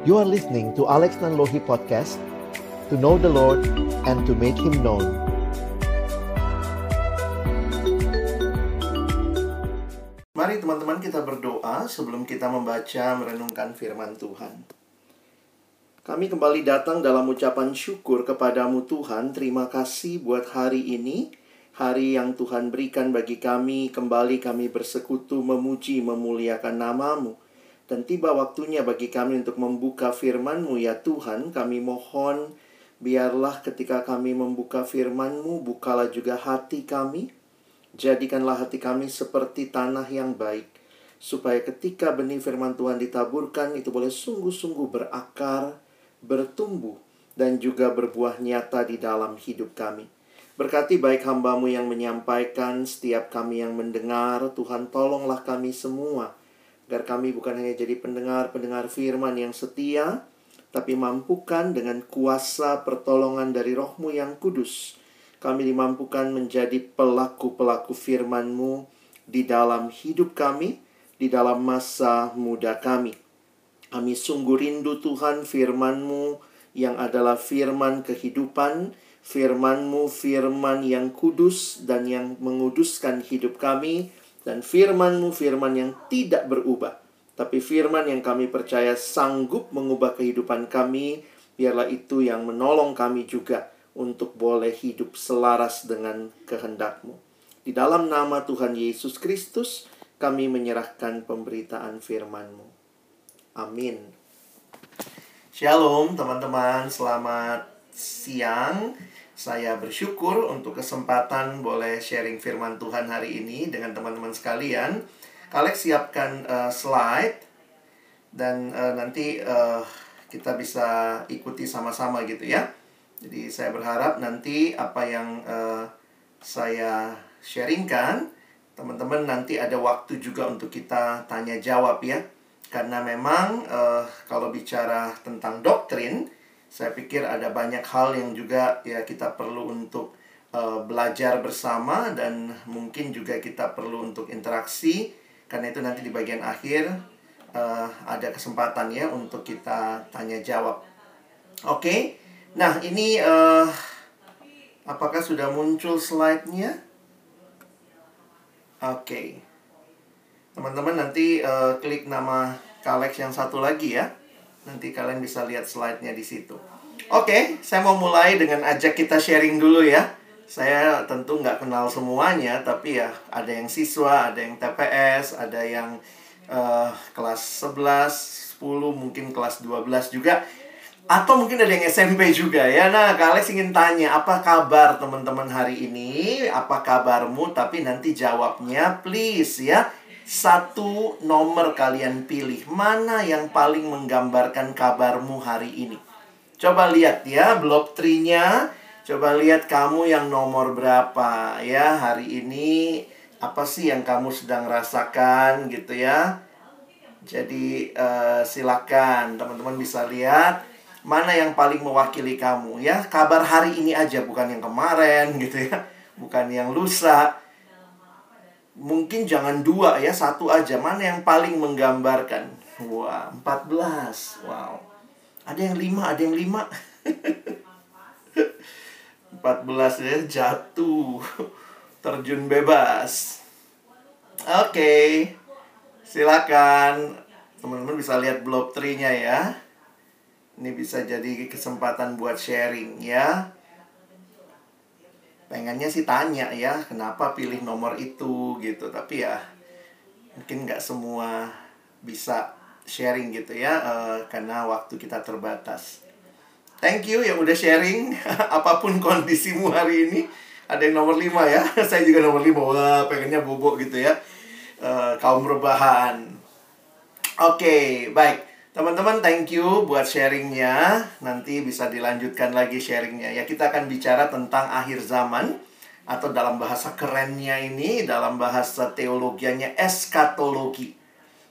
You are listening to Alex Nanlohi Podcast To know the Lord and to make Him known Mari teman-teman kita berdoa sebelum kita membaca merenungkan firman Tuhan. Kami kembali datang dalam ucapan syukur kepadamu Tuhan. Terima kasih buat hari ini. Hari yang Tuhan berikan bagi kami. Kembali kami bersekutu memuji memuliakan namamu. Dan tiba waktunya bagi kami untuk membuka firman-Mu ya Tuhan. Kami mohon biarlah ketika kami membuka firman-Mu, bukalah juga hati kami. Jadikanlah hati kami seperti tanah yang baik. Supaya ketika benih firman Tuhan ditaburkan, itu boleh sungguh-sungguh berakar, bertumbuh, dan juga berbuah nyata di dalam hidup kami. Berkati baik hambamu yang menyampaikan, setiap kami yang mendengar, Tuhan tolonglah kami semua agar kami bukan hanya jadi pendengar-pendengar firman yang setia, tapi mampukan dengan kuasa pertolongan dari rohmu yang kudus. Kami dimampukan menjadi pelaku-pelaku firman-Mu di dalam hidup kami, di dalam masa muda kami. Kami sungguh rindu Tuhan firman-Mu yang adalah firman kehidupan, firman-Mu firman yang kudus dan yang menguduskan hidup kami, dan firman-Mu firman yang tidak berubah, tapi firman yang kami percaya sanggup mengubah kehidupan kami, biarlah itu yang menolong kami juga untuk boleh hidup selaras dengan kehendak-Mu. Di dalam nama Tuhan Yesus Kristus, kami menyerahkan pemberitaan firman-Mu. Amin. Shalom teman-teman, selamat siang. Saya bersyukur untuk kesempatan boleh sharing firman Tuhan hari ini dengan teman-teman sekalian. Kalian siapkan uh, slide dan uh, nanti uh, kita bisa ikuti sama-sama gitu ya. Jadi saya berharap nanti apa yang uh, saya sharingkan, teman-teman nanti ada waktu juga untuk kita tanya jawab ya. Karena memang uh, kalau bicara tentang doktrin, saya pikir ada banyak hal yang juga ya kita perlu untuk uh, belajar bersama dan mungkin juga kita perlu untuk interaksi karena itu nanti di bagian akhir uh, ada kesempatan ya untuk kita tanya jawab. Oke, okay? nah ini uh, apakah sudah muncul slide-nya? Oke, okay. teman-teman nanti uh, klik nama Kalex yang satu lagi ya. Nanti kalian bisa lihat slide-nya di situ. Oke, saya mau mulai dengan ajak kita sharing dulu ya. Saya tentu nggak kenal semuanya, tapi ya ada yang siswa, ada yang TPS, ada yang uh, kelas 11, 10, mungkin kelas 12 juga. Atau mungkin ada yang SMP juga ya. Nah, kalian ingin tanya, apa kabar teman-teman hari ini? Apa kabarmu? Tapi nanti jawabnya please ya satu nomor kalian pilih. Mana yang paling menggambarkan kabarmu hari ini? Coba lihat ya, block tree-nya. Coba lihat kamu yang nomor berapa ya hari ini. Apa sih yang kamu sedang rasakan gitu ya? Jadi uh, silakan teman-teman bisa lihat mana yang paling mewakili kamu ya. Kabar hari ini aja bukan yang kemarin gitu ya. Bukan yang lusa mungkin jangan dua ya, satu aja. Mana yang paling menggambarkan? Wah, 14. Wow. Ada yang lima, ada yang lima. 14 ya, jatuh. Terjun bebas. Oke. Okay. Silakan. Teman-teman bisa lihat block tree-nya ya. Ini bisa jadi kesempatan buat sharing ya pengennya sih tanya ya kenapa pilih nomor itu gitu. Tapi ya mungkin nggak semua bisa sharing gitu ya uh, karena waktu kita terbatas. Thank you yang udah sharing apa pun kondisimu hari ini. Ada yang nomor 5 ya saya juga nomor 5 wah pengennya bobo gitu ya uh, kaum rebahan. Oke okay, baik Teman-teman thank you buat sharingnya. Nanti bisa dilanjutkan lagi sharingnya. Ya kita akan bicara tentang akhir zaman Atau dalam bahasa kerennya ini Dalam bahasa teologianya eskatologi.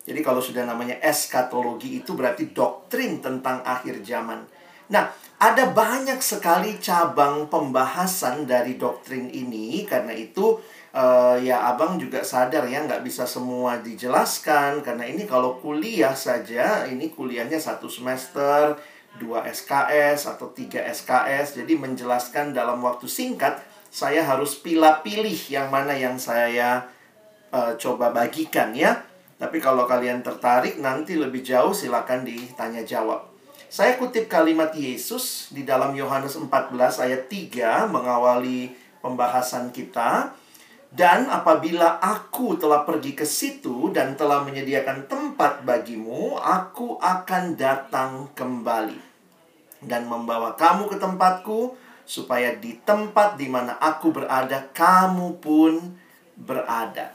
Jadi kalau sudah namanya eskatologi itu berarti doktrin tentang akhir zaman. Nah ada banyak sekali cabang pembahasan dari doktrin ini. Karena itu uh, ya abang juga sadar ya nggak bisa semua dijelaskan. Karena ini kalau kuliah saja ini kuliahnya satu semester dua SKS atau tiga SKS jadi menjelaskan dalam waktu singkat saya harus pilih-pilih yang mana yang saya uh, coba bagikan ya. Tapi kalau kalian tertarik nanti lebih jauh silakan ditanya jawab. Saya kutip kalimat Yesus di dalam Yohanes 14 ayat 3 mengawali pembahasan kita. Dan apabila aku telah pergi ke situ dan telah menyediakan tempat bagimu, aku akan datang kembali dan membawa kamu ke tempatku, supaya di tempat di mana aku berada, kamu pun berada.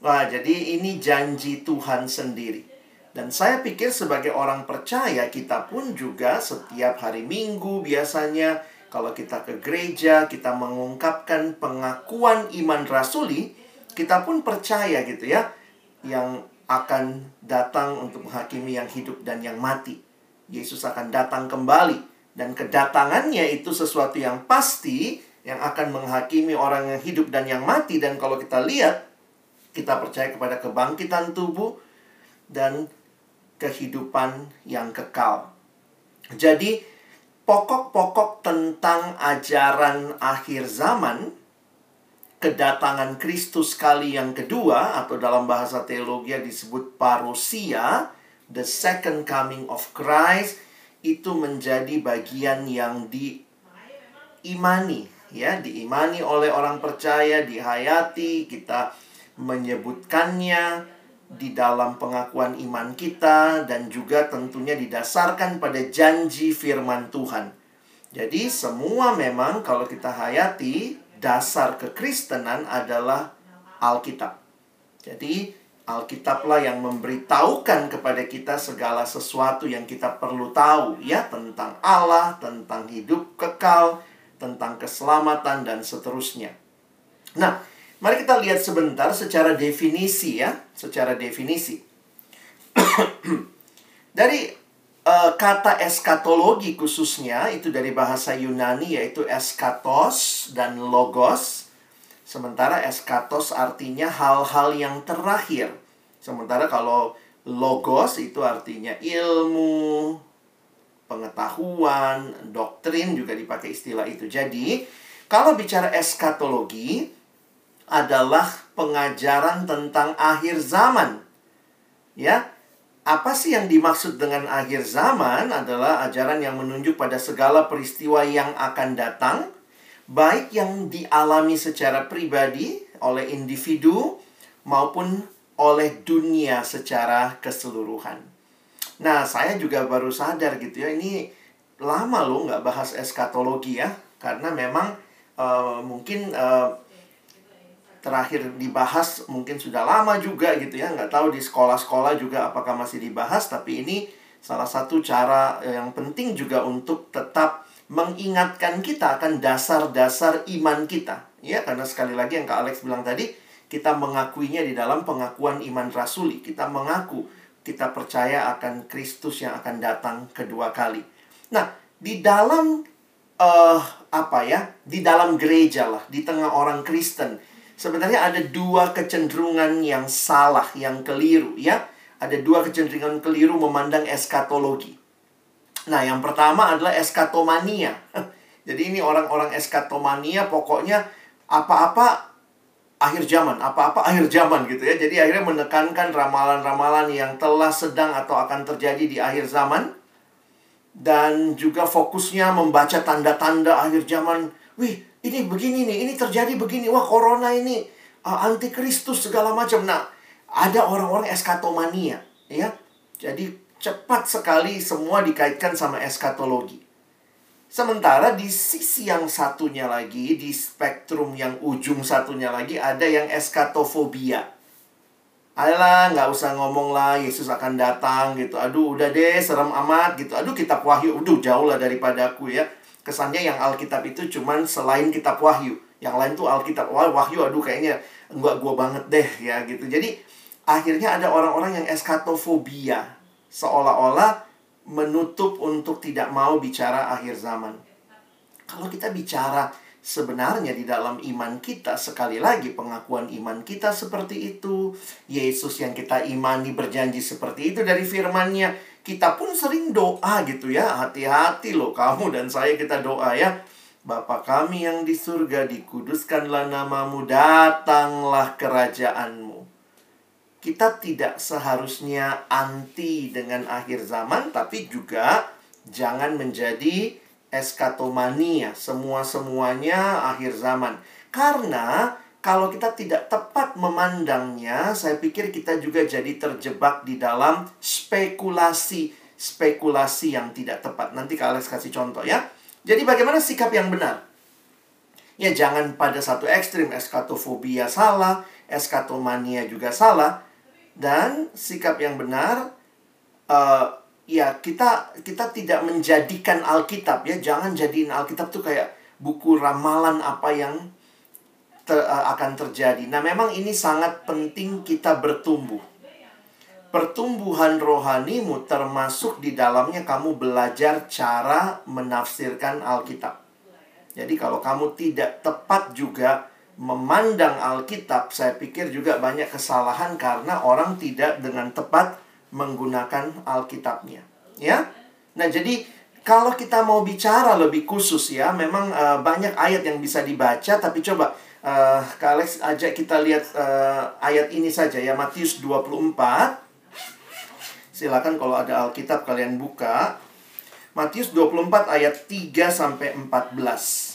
Wah, jadi ini janji Tuhan sendiri. Dan saya pikir sebagai orang percaya kita pun juga setiap hari Minggu biasanya kalau kita ke gereja, kita mengungkapkan pengakuan iman rasuli, kita pun percaya gitu ya yang akan datang untuk menghakimi yang hidup dan yang mati. Yesus akan datang kembali dan kedatangannya itu sesuatu yang pasti yang akan menghakimi orang yang hidup dan yang mati dan kalau kita lihat kita percaya kepada kebangkitan tubuh dan kehidupan yang kekal. Jadi, pokok-pokok tentang ajaran akhir zaman, kedatangan Kristus kali yang kedua, atau dalam bahasa teologi disebut parusia, the second coming of Christ, itu menjadi bagian yang diimani, ya, diimani oleh orang percaya, dihayati, kita menyebutkannya, di dalam pengakuan iman kita dan juga tentunya didasarkan pada janji firman Tuhan. Jadi semua memang kalau kita hayati dasar kekristenan adalah Alkitab. Jadi Alkitablah yang memberitahukan kepada kita segala sesuatu yang kita perlu tahu ya tentang Allah, tentang hidup kekal, tentang keselamatan dan seterusnya. Nah, Mari kita lihat sebentar secara definisi ya, secara definisi. dari uh, kata eskatologi khususnya itu dari bahasa Yunani yaitu eskatos dan logos. Sementara eskatos artinya hal-hal yang terakhir. Sementara kalau logos itu artinya ilmu, pengetahuan, doktrin juga dipakai istilah itu. Jadi, kalau bicara eskatologi, adalah pengajaran tentang akhir zaman. Ya, apa sih yang dimaksud dengan akhir zaman adalah ajaran yang menunjuk pada segala peristiwa yang akan datang, baik yang dialami secara pribadi oleh individu maupun oleh dunia secara keseluruhan. Nah, saya juga baru sadar gitu ya, ini lama loh nggak bahas eskatologi ya, karena memang uh, mungkin uh, terakhir dibahas mungkin sudah lama juga gitu ya nggak tahu di sekolah-sekolah juga apakah masih dibahas tapi ini salah satu cara yang penting juga untuk tetap mengingatkan kita akan dasar-dasar iman kita. Ya karena sekali lagi yang Kak Alex bilang tadi kita mengakuinya di dalam pengakuan iman rasuli. Kita mengaku kita percaya akan Kristus yang akan datang kedua kali. Nah di dalam uh, apa ya di dalam gereja lah di tengah orang Kristen Sebenarnya ada dua kecenderungan yang salah, yang keliru ya. Ada dua kecenderungan keliru memandang eskatologi. Nah, yang pertama adalah eskatomania. Jadi ini orang-orang eskatomania pokoknya apa-apa akhir zaman, apa-apa akhir zaman gitu ya. Jadi akhirnya menekankan ramalan-ramalan yang telah sedang atau akan terjadi di akhir zaman dan juga fokusnya membaca tanda-tanda akhir zaman. Wih, ini begini nih, ini terjadi begini. Wah, corona ini uh, antikristus segala macam. Nah, ada orang-orang eskatomania, ya. Jadi cepat sekali semua dikaitkan sama eskatologi. Sementara di sisi yang satunya lagi, di spektrum yang ujung satunya lagi, ada yang eskatofobia. Ayolah, nggak usah ngomong lah, Yesus akan datang gitu. Aduh, udah deh, serem amat gitu. Aduh, kitab wahyu, udah jauh lah daripada aku ya kesannya yang Alkitab itu cuman selain kitab Wahyu. Yang lain tuh Alkitab Wahyu aduh kayaknya enggak gua banget deh ya gitu. Jadi akhirnya ada orang-orang yang eskatofobia seolah-olah menutup untuk tidak mau bicara akhir zaman. Kalau kita bicara sebenarnya di dalam iman kita sekali lagi pengakuan iman kita seperti itu. Yesus yang kita imani berjanji seperti itu dari firman-Nya. Kita pun sering doa gitu ya. Hati-hati loh kamu dan saya kita doa ya. Bapa kami yang di surga, dikuduskanlah namamu, datanglah kerajaanmu kita tidak seharusnya anti dengan akhir zaman, tapi juga jangan menjadi eskatomania, semua-semuanya akhir zaman. Karena kalau kita tidak tepat memandangnya, saya pikir kita juga jadi terjebak di dalam spekulasi spekulasi yang tidak tepat. Nanti Kak Alex kasih contoh ya. Jadi bagaimana sikap yang benar? Ya jangan pada satu ekstrim eskatofobia salah, eskatomania juga salah, dan sikap yang benar uh, ya kita kita tidak menjadikan Alkitab ya jangan jadiin Alkitab tuh kayak buku ramalan apa yang ter, uh, akan terjadi. Nah, memang ini sangat penting kita bertumbuh. Pertumbuhan rohanimu termasuk di dalamnya kamu belajar cara menafsirkan Alkitab. Jadi kalau kamu tidak tepat juga memandang Alkitab, saya pikir juga banyak kesalahan karena orang tidak dengan tepat menggunakan Alkitabnya. Ya, nah jadi kalau kita mau bicara lebih khusus ya, memang uh, banyak ayat yang bisa dibaca, tapi coba uh, Kak Alex ajak kita lihat uh, ayat ini saja ya, Matius 24. Silakan kalau ada Alkitab kalian buka. Matius 24 ayat 3 sampai 14.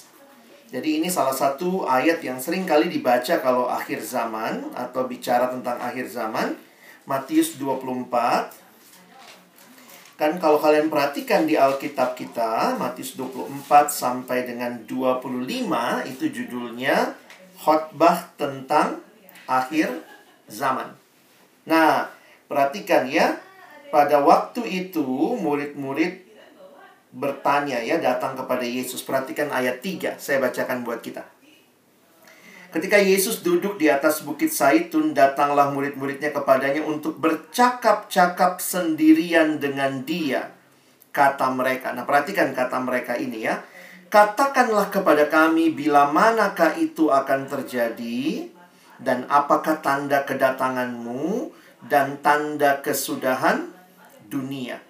Jadi ini salah satu ayat yang sering kali dibaca kalau akhir zaman atau bicara tentang akhir zaman. Matius 24. Kan kalau kalian perhatikan di Alkitab kita, Matius 24 sampai dengan 25 itu judulnya khotbah tentang akhir zaman. Nah, perhatikan ya, pada waktu itu murid-murid bertanya ya datang kepada Yesus. Perhatikan ayat 3, saya bacakan buat kita. Ketika Yesus duduk di atas bukit Saitun, datanglah murid-muridnya kepadanya untuk bercakap-cakap sendirian dengan dia. Kata mereka. Nah, perhatikan kata mereka ini ya. Katakanlah kepada kami bila manakah itu akan terjadi dan apakah tanda kedatanganmu dan tanda kesudahan dunia.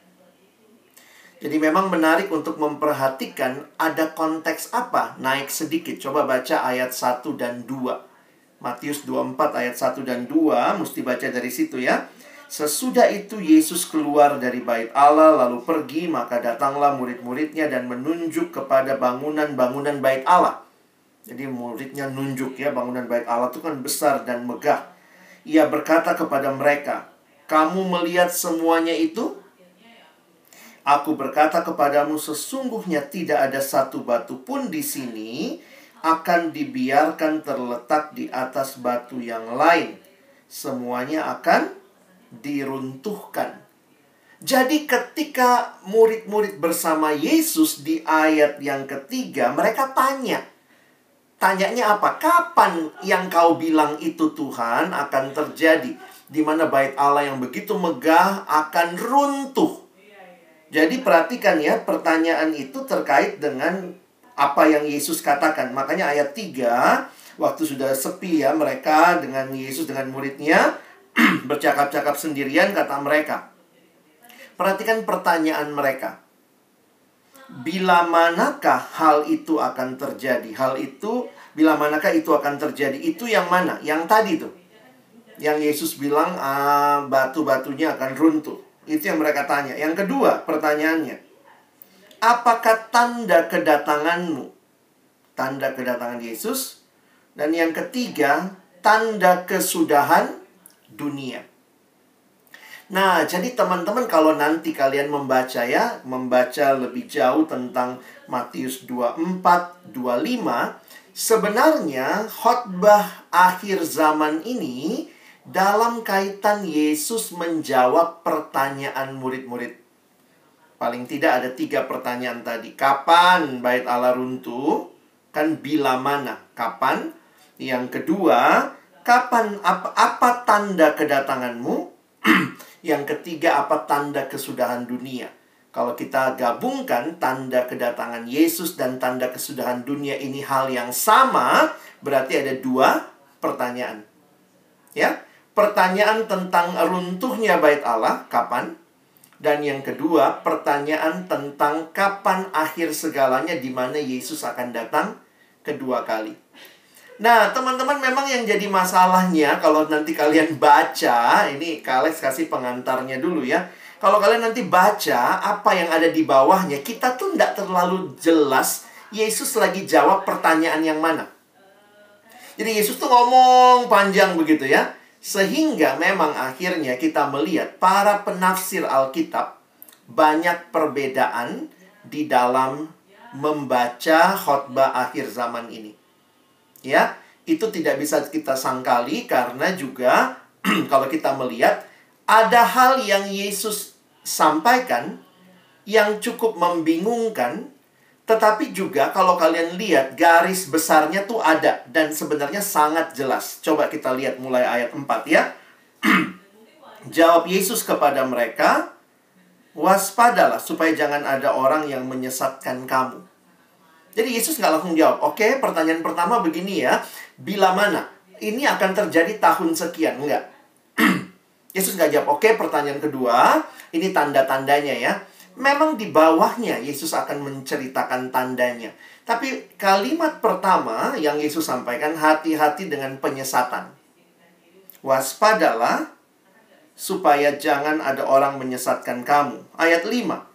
Jadi memang menarik untuk memperhatikan ada konteks apa naik sedikit. Coba baca ayat 1 dan 2. Matius 24 ayat 1 dan 2 mesti baca dari situ ya. Sesudah itu Yesus keluar dari bait Allah lalu pergi maka datanglah murid-muridnya dan menunjuk kepada bangunan-bangunan bait Allah. Jadi muridnya nunjuk ya bangunan bait Allah itu kan besar dan megah. Ia berkata kepada mereka, "Kamu melihat semuanya itu?" Aku berkata kepadamu sesungguhnya tidak ada satu batu pun di sini akan dibiarkan terletak di atas batu yang lain. Semuanya akan diruntuhkan. Jadi ketika murid-murid bersama Yesus di ayat yang ketiga, mereka tanya. Tanyanya apa? Kapan yang kau bilang itu Tuhan akan terjadi? Di mana bait Allah yang begitu megah akan runtuh. Jadi perhatikan ya, pertanyaan itu terkait dengan apa yang Yesus katakan. Makanya ayat 3, waktu sudah sepi ya mereka dengan Yesus dengan muridnya bercakap-cakap sendirian kata mereka. Perhatikan pertanyaan mereka. Bila manakah hal itu akan terjadi? Hal itu bila manakah itu akan terjadi? Itu yang mana? Yang tadi tuh. Yang Yesus bilang ah, batu-batunya akan runtuh. Itu yang mereka tanya. Yang kedua, pertanyaannya. Apakah tanda kedatanganmu? Tanda kedatangan Yesus. Dan yang ketiga, tanda kesudahan dunia. Nah, jadi teman-teman kalau nanti kalian membaca ya, membaca lebih jauh tentang Matius 24, 25, sebenarnya khotbah akhir zaman ini dalam kaitan Yesus menjawab pertanyaan murid-murid. Paling tidak ada tiga pertanyaan tadi. Kapan bait Allah runtuh? Kan bila mana? Kapan? Yang kedua, kapan apa, apa tanda kedatanganmu? Yang ketiga, apa tanda kesudahan dunia? Kalau kita gabungkan tanda kedatangan Yesus dan tanda kesudahan dunia ini hal yang sama, berarti ada dua pertanyaan. Ya, pertanyaan tentang runtuhnya bait Allah kapan? Dan yang kedua, pertanyaan tentang kapan akhir segalanya di mana Yesus akan datang kedua kali. Nah, teman-teman memang yang jadi masalahnya kalau nanti kalian baca, ini Kalex kasih pengantarnya dulu ya kalau kalian nanti baca apa yang ada di bawahnya, kita tuh tidak terlalu jelas Yesus lagi jawab pertanyaan yang mana. Jadi Yesus tuh ngomong panjang begitu ya. Sehingga memang akhirnya kita melihat para penafsir Alkitab banyak perbedaan di dalam membaca khotbah akhir zaman ini. Ya, itu tidak bisa kita sangkali karena juga kalau kita melihat ada hal yang Yesus sampaikan yang cukup membingungkan, tetapi juga kalau kalian lihat garis besarnya tuh ada dan sebenarnya sangat jelas. Coba kita lihat mulai ayat 4 ya. Jawab Yesus kepada mereka, waspadalah supaya jangan ada orang yang menyesatkan kamu. Jadi Yesus nggak langsung jawab. Oke, pertanyaan pertama begini ya. Bila mana? Ini akan terjadi tahun sekian. Enggak. Yesus nggak jawab, oke pertanyaan kedua, ini tanda-tandanya ya. Memang di bawahnya Yesus akan menceritakan tandanya. Tapi kalimat pertama yang Yesus sampaikan, hati-hati dengan penyesatan. Waspadalah supaya jangan ada orang menyesatkan kamu. Ayat 5.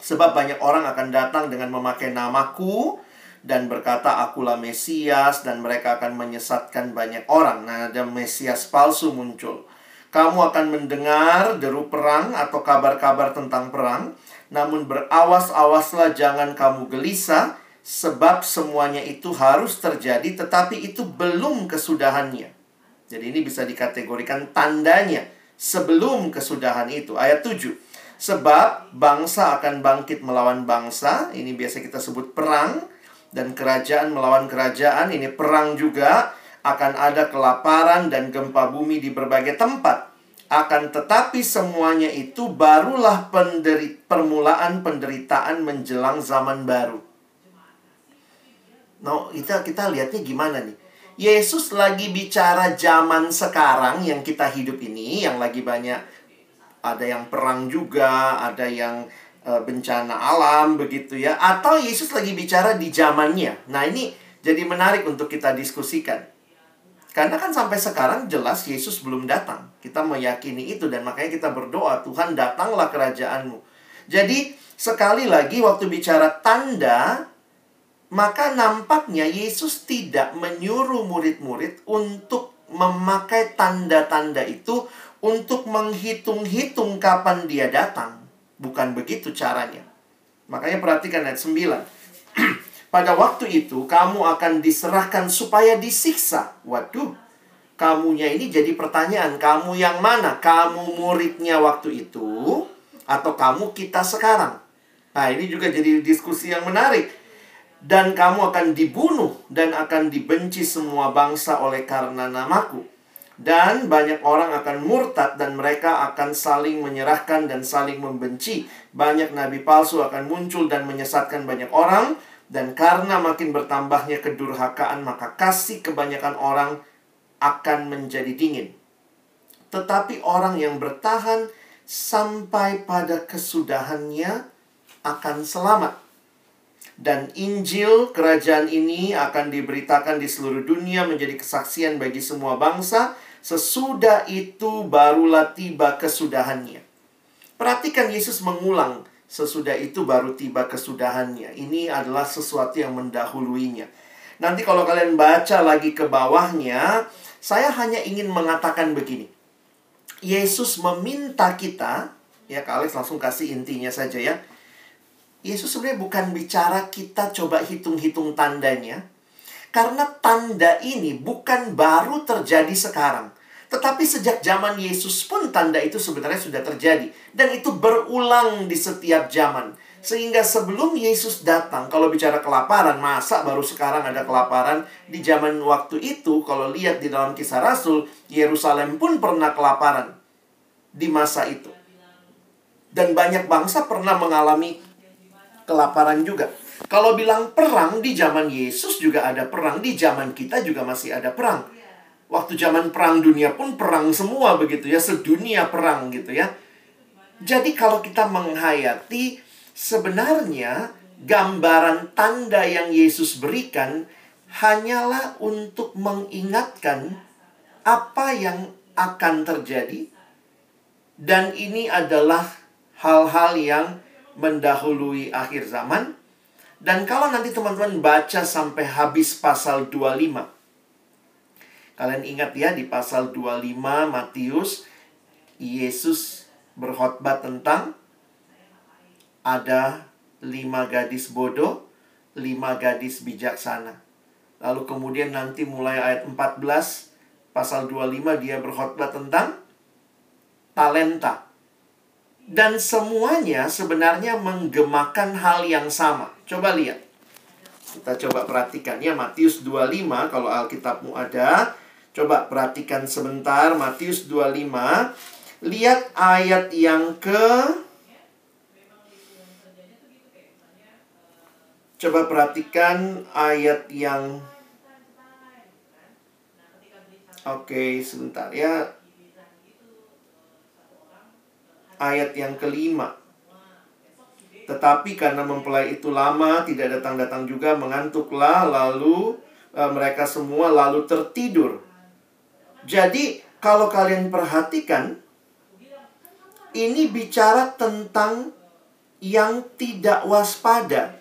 Sebab banyak orang akan datang dengan memakai namaku dan berkata akulah Mesias dan mereka akan menyesatkan banyak orang. Nah, ada Mesias palsu muncul. Kamu akan mendengar deru perang atau kabar-kabar tentang perang, namun berawas-awaslah jangan kamu gelisah, sebab semuanya itu harus terjadi, tetapi itu belum kesudahannya. Jadi ini bisa dikategorikan tandanya sebelum kesudahan itu. Ayat 7. Sebab bangsa akan bangkit melawan bangsa, ini biasa kita sebut perang, dan kerajaan melawan kerajaan, ini perang juga, akan ada kelaparan dan gempa bumi di berbagai tempat. Akan tetapi semuanya itu barulah penderi permulaan penderitaan menjelang zaman baru. No, kita kita lihatnya gimana nih? Yesus lagi bicara zaman sekarang yang kita hidup ini, yang lagi banyak ada yang perang juga, ada yang e, bencana alam begitu ya, atau Yesus lagi bicara di zamannya. Nah, ini jadi menarik untuk kita diskusikan. Karena kan sampai sekarang jelas Yesus belum datang. Kita meyakini itu dan makanya kita berdoa, Tuhan datanglah kerajaanmu. Jadi sekali lagi waktu bicara tanda, maka nampaknya Yesus tidak menyuruh murid-murid untuk memakai tanda-tanda itu untuk menghitung-hitung kapan dia datang. Bukan begitu caranya. Makanya perhatikan ayat 9. Pada waktu itu kamu akan diserahkan supaya disiksa. Waduh, kamunya ini jadi pertanyaan. Kamu yang mana? Kamu muridnya waktu itu atau kamu kita sekarang? Nah, ini juga jadi diskusi yang menarik. Dan kamu akan dibunuh dan akan dibenci semua bangsa oleh karena namaku. Dan banyak orang akan murtad dan mereka akan saling menyerahkan dan saling membenci. Banyak nabi palsu akan muncul dan menyesatkan banyak orang dan karena makin bertambahnya kedurhakaan, maka kasih kebanyakan orang akan menjadi dingin. Tetapi orang yang bertahan sampai pada kesudahannya akan selamat. Dan Injil kerajaan ini akan diberitakan di seluruh dunia menjadi kesaksian bagi semua bangsa. Sesudah itu barulah tiba kesudahannya. Perhatikan Yesus mengulang Sesudah itu baru tiba kesudahannya. Ini adalah sesuatu yang mendahuluinya. Nanti kalau kalian baca lagi ke bawahnya, saya hanya ingin mengatakan begini. Yesus meminta kita, ya Alex langsung kasih intinya saja ya. Yesus sebenarnya bukan bicara kita coba hitung-hitung tandanya. Karena tanda ini bukan baru terjadi sekarang. Tetapi sejak zaman Yesus pun tanda itu sebenarnya sudah terjadi. Dan itu berulang di setiap zaman. Sehingga sebelum Yesus datang, kalau bicara kelaparan, masa baru sekarang ada kelaparan? Di zaman waktu itu, kalau lihat di dalam kisah Rasul, Yerusalem pun pernah kelaparan di masa itu. Dan banyak bangsa pernah mengalami kelaparan juga. Kalau bilang perang di zaman Yesus juga ada perang, di zaman kita juga masih ada perang. Waktu zaman perang dunia pun perang semua begitu ya, sedunia perang gitu ya. Jadi kalau kita menghayati sebenarnya gambaran tanda yang Yesus berikan hanyalah untuk mengingatkan apa yang akan terjadi dan ini adalah hal-hal yang mendahului akhir zaman dan kalau nanti teman-teman baca sampai habis pasal 25 kalian ingat ya di pasal 25 Matius Yesus berkhotbah tentang ada lima gadis bodoh, lima gadis bijaksana. Lalu kemudian nanti mulai ayat 14 pasal 25 dia berkhotbah tentang talenta. Dan semuanya sebenarnya menggemakan hal yang sama. Coba lihat. Kita coba perhatikan ya Matius 25 kalau Alkitabmu ada. Coba perhatikan sebentar Matius 25. Lihat ayat yang ke Coba perhatikan ayat yang Oke, sebentar ya. Ayat yang kelima. Tetapi karena mempelai itu lama, tidak datang-datang juga, mengantuklah, lalu e, mereka semua lalu tertidur. Jadi, kalau kalian perhatikan, ini bicara tentang yang tidak waspada.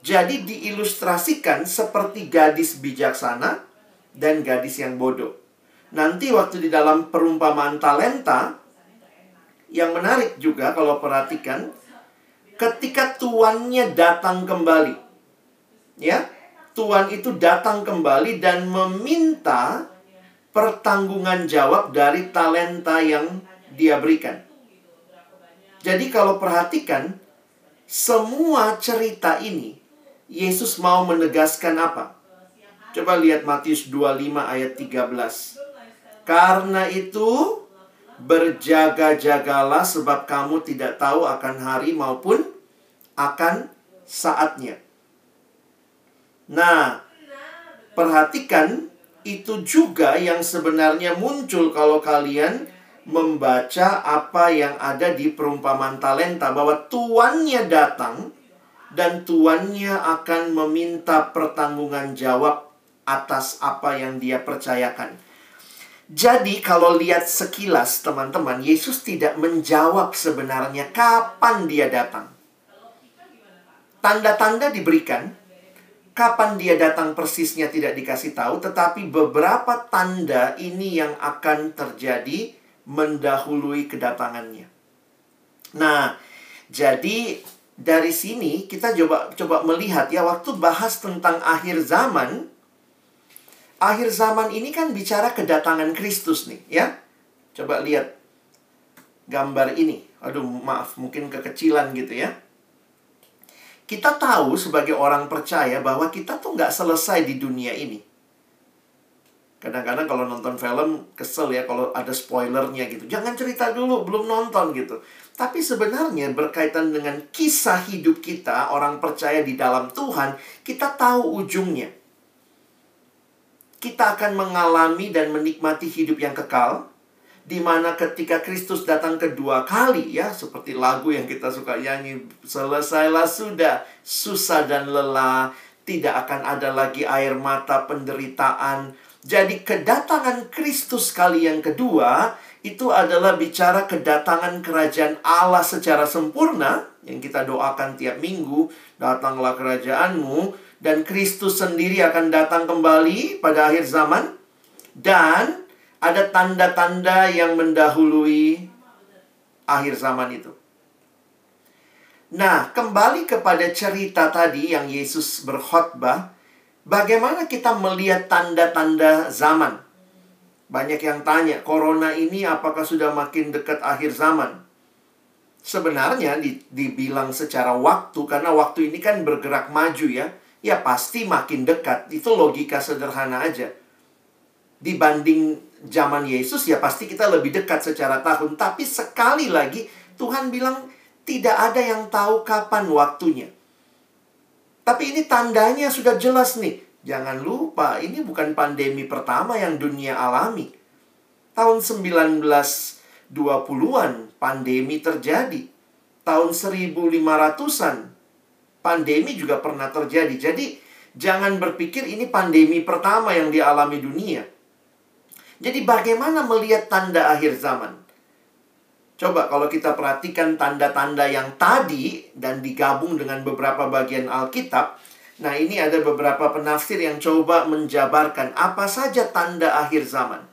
Jadi diilustrasikan seperti gadis bijaksana dan gadis yang bodoh. Nanti waktu di dalam perumpamaan talenta, yang menarik juga kalau perhatikan, ketika tuannya datang kembali. Ya, tuan itu datang kembali dan meminta pertanggungan jawab dari talenta yang dia berikan. Jadi kalau perhatikan, semua cerita ini, Yesus mau menegaskan apa? Coba lihat Matius 25 ayat 13. Karena itu berjaga-jagalah sebab kamu tidak tahu akan hari maupun akan saatnya. Nah, perhatikan itu juga yang sebenarnya muncul kalau kalian membaca apa yang ada di perumpamaan talenta bahwa tuannya datang dan tuannya akan meminta pertanggungan jawab atas apa yang dia percayakan. Jadi kalau lihat sekilas teman-teman, Yesus tidak menjawab sebenarnya kapan dia datang. Tanda-tanda diberikan, kapan dia datang persisnya tidak dikasih tahu, tetapi beberapa tanda ini yang akan terjadi mendahului kedatangannya. Nah, jadi dari sini kita coba coba melihat ya waktu bahas tentang akhir zaman, akhir zaman ini kan bicara kedatangan Kristus nih, ya. Coba lihat gambar ini. Aduh, maaf, mungkin kekecilan gitu ya. Kita tahu sebagai orang percaya bahwa kita tuh nggak selesai di dunia ini. Kadang-kadang kalau nonton film kesel ya kalau ada spoilernya gitu. Jangan cerita dulu, belum nonton gitu. Tapi sebenarnya berkaitan dengan kisah hidup kita, orang percaya di dalam Tuhan, kita tahu ujungnya kita akan mengalami dan menikmati hidup yang kekal di mana ketika Kristus datang kedua kali ya seperti lagu yang kita suka nyanyi selesailah sudah susah dan lelah tidak akan ada lagi air mata penderitaan. Jadi kedatangan Kristus kali yang kedua itu adalah bicara kedatangan kerajaan Allah secara sempurna yang kita doakan tiap minggu datanglah kerajaanmu dan Kristus sendiri akan datang kembali pada akhir zaman dan ada tanda-tanda yang mendahului akhir zaman itu. Nah, kembali kepada cerita tadi yang Yesus berkhotbah, bagaimana kita melihat tanda-tanda zaman? Banyak yang tanya, corona ini apakah sudah makin dekat akhir zaman? Sebenarnya dibilang secara waktu, karena waktu ini kan bergerak maju ya ya pasti makin dekat. Itu logika sederhana aja. Dibanding zaman Yesus ya pasti kita lebih dekat secara tahun. Tapi sekali lagi Tuhan bilang tidak ada yang tahu kapan waktunya. Tapi ini tandanya sudah jelas nih. Jangan lupa, ini bukan pandemi pertama yang dunia alami. Tahun 1920-an pandemi terjadi. Tahun 1500-an pandemi juga pernah terjadi. Jadi jangan berpikir ini pandemi pertama yang dialami dunia. Jadi bagaimana melihat tanda akhir zaman? Coba kalau kita perhatikan tanda-tanda yang tadi dan digabung dengan beberapa bagian Alkitab, Nah, ini ada beberapa penafsir yang coba menjabarkan apa saja tanda akhir zaman.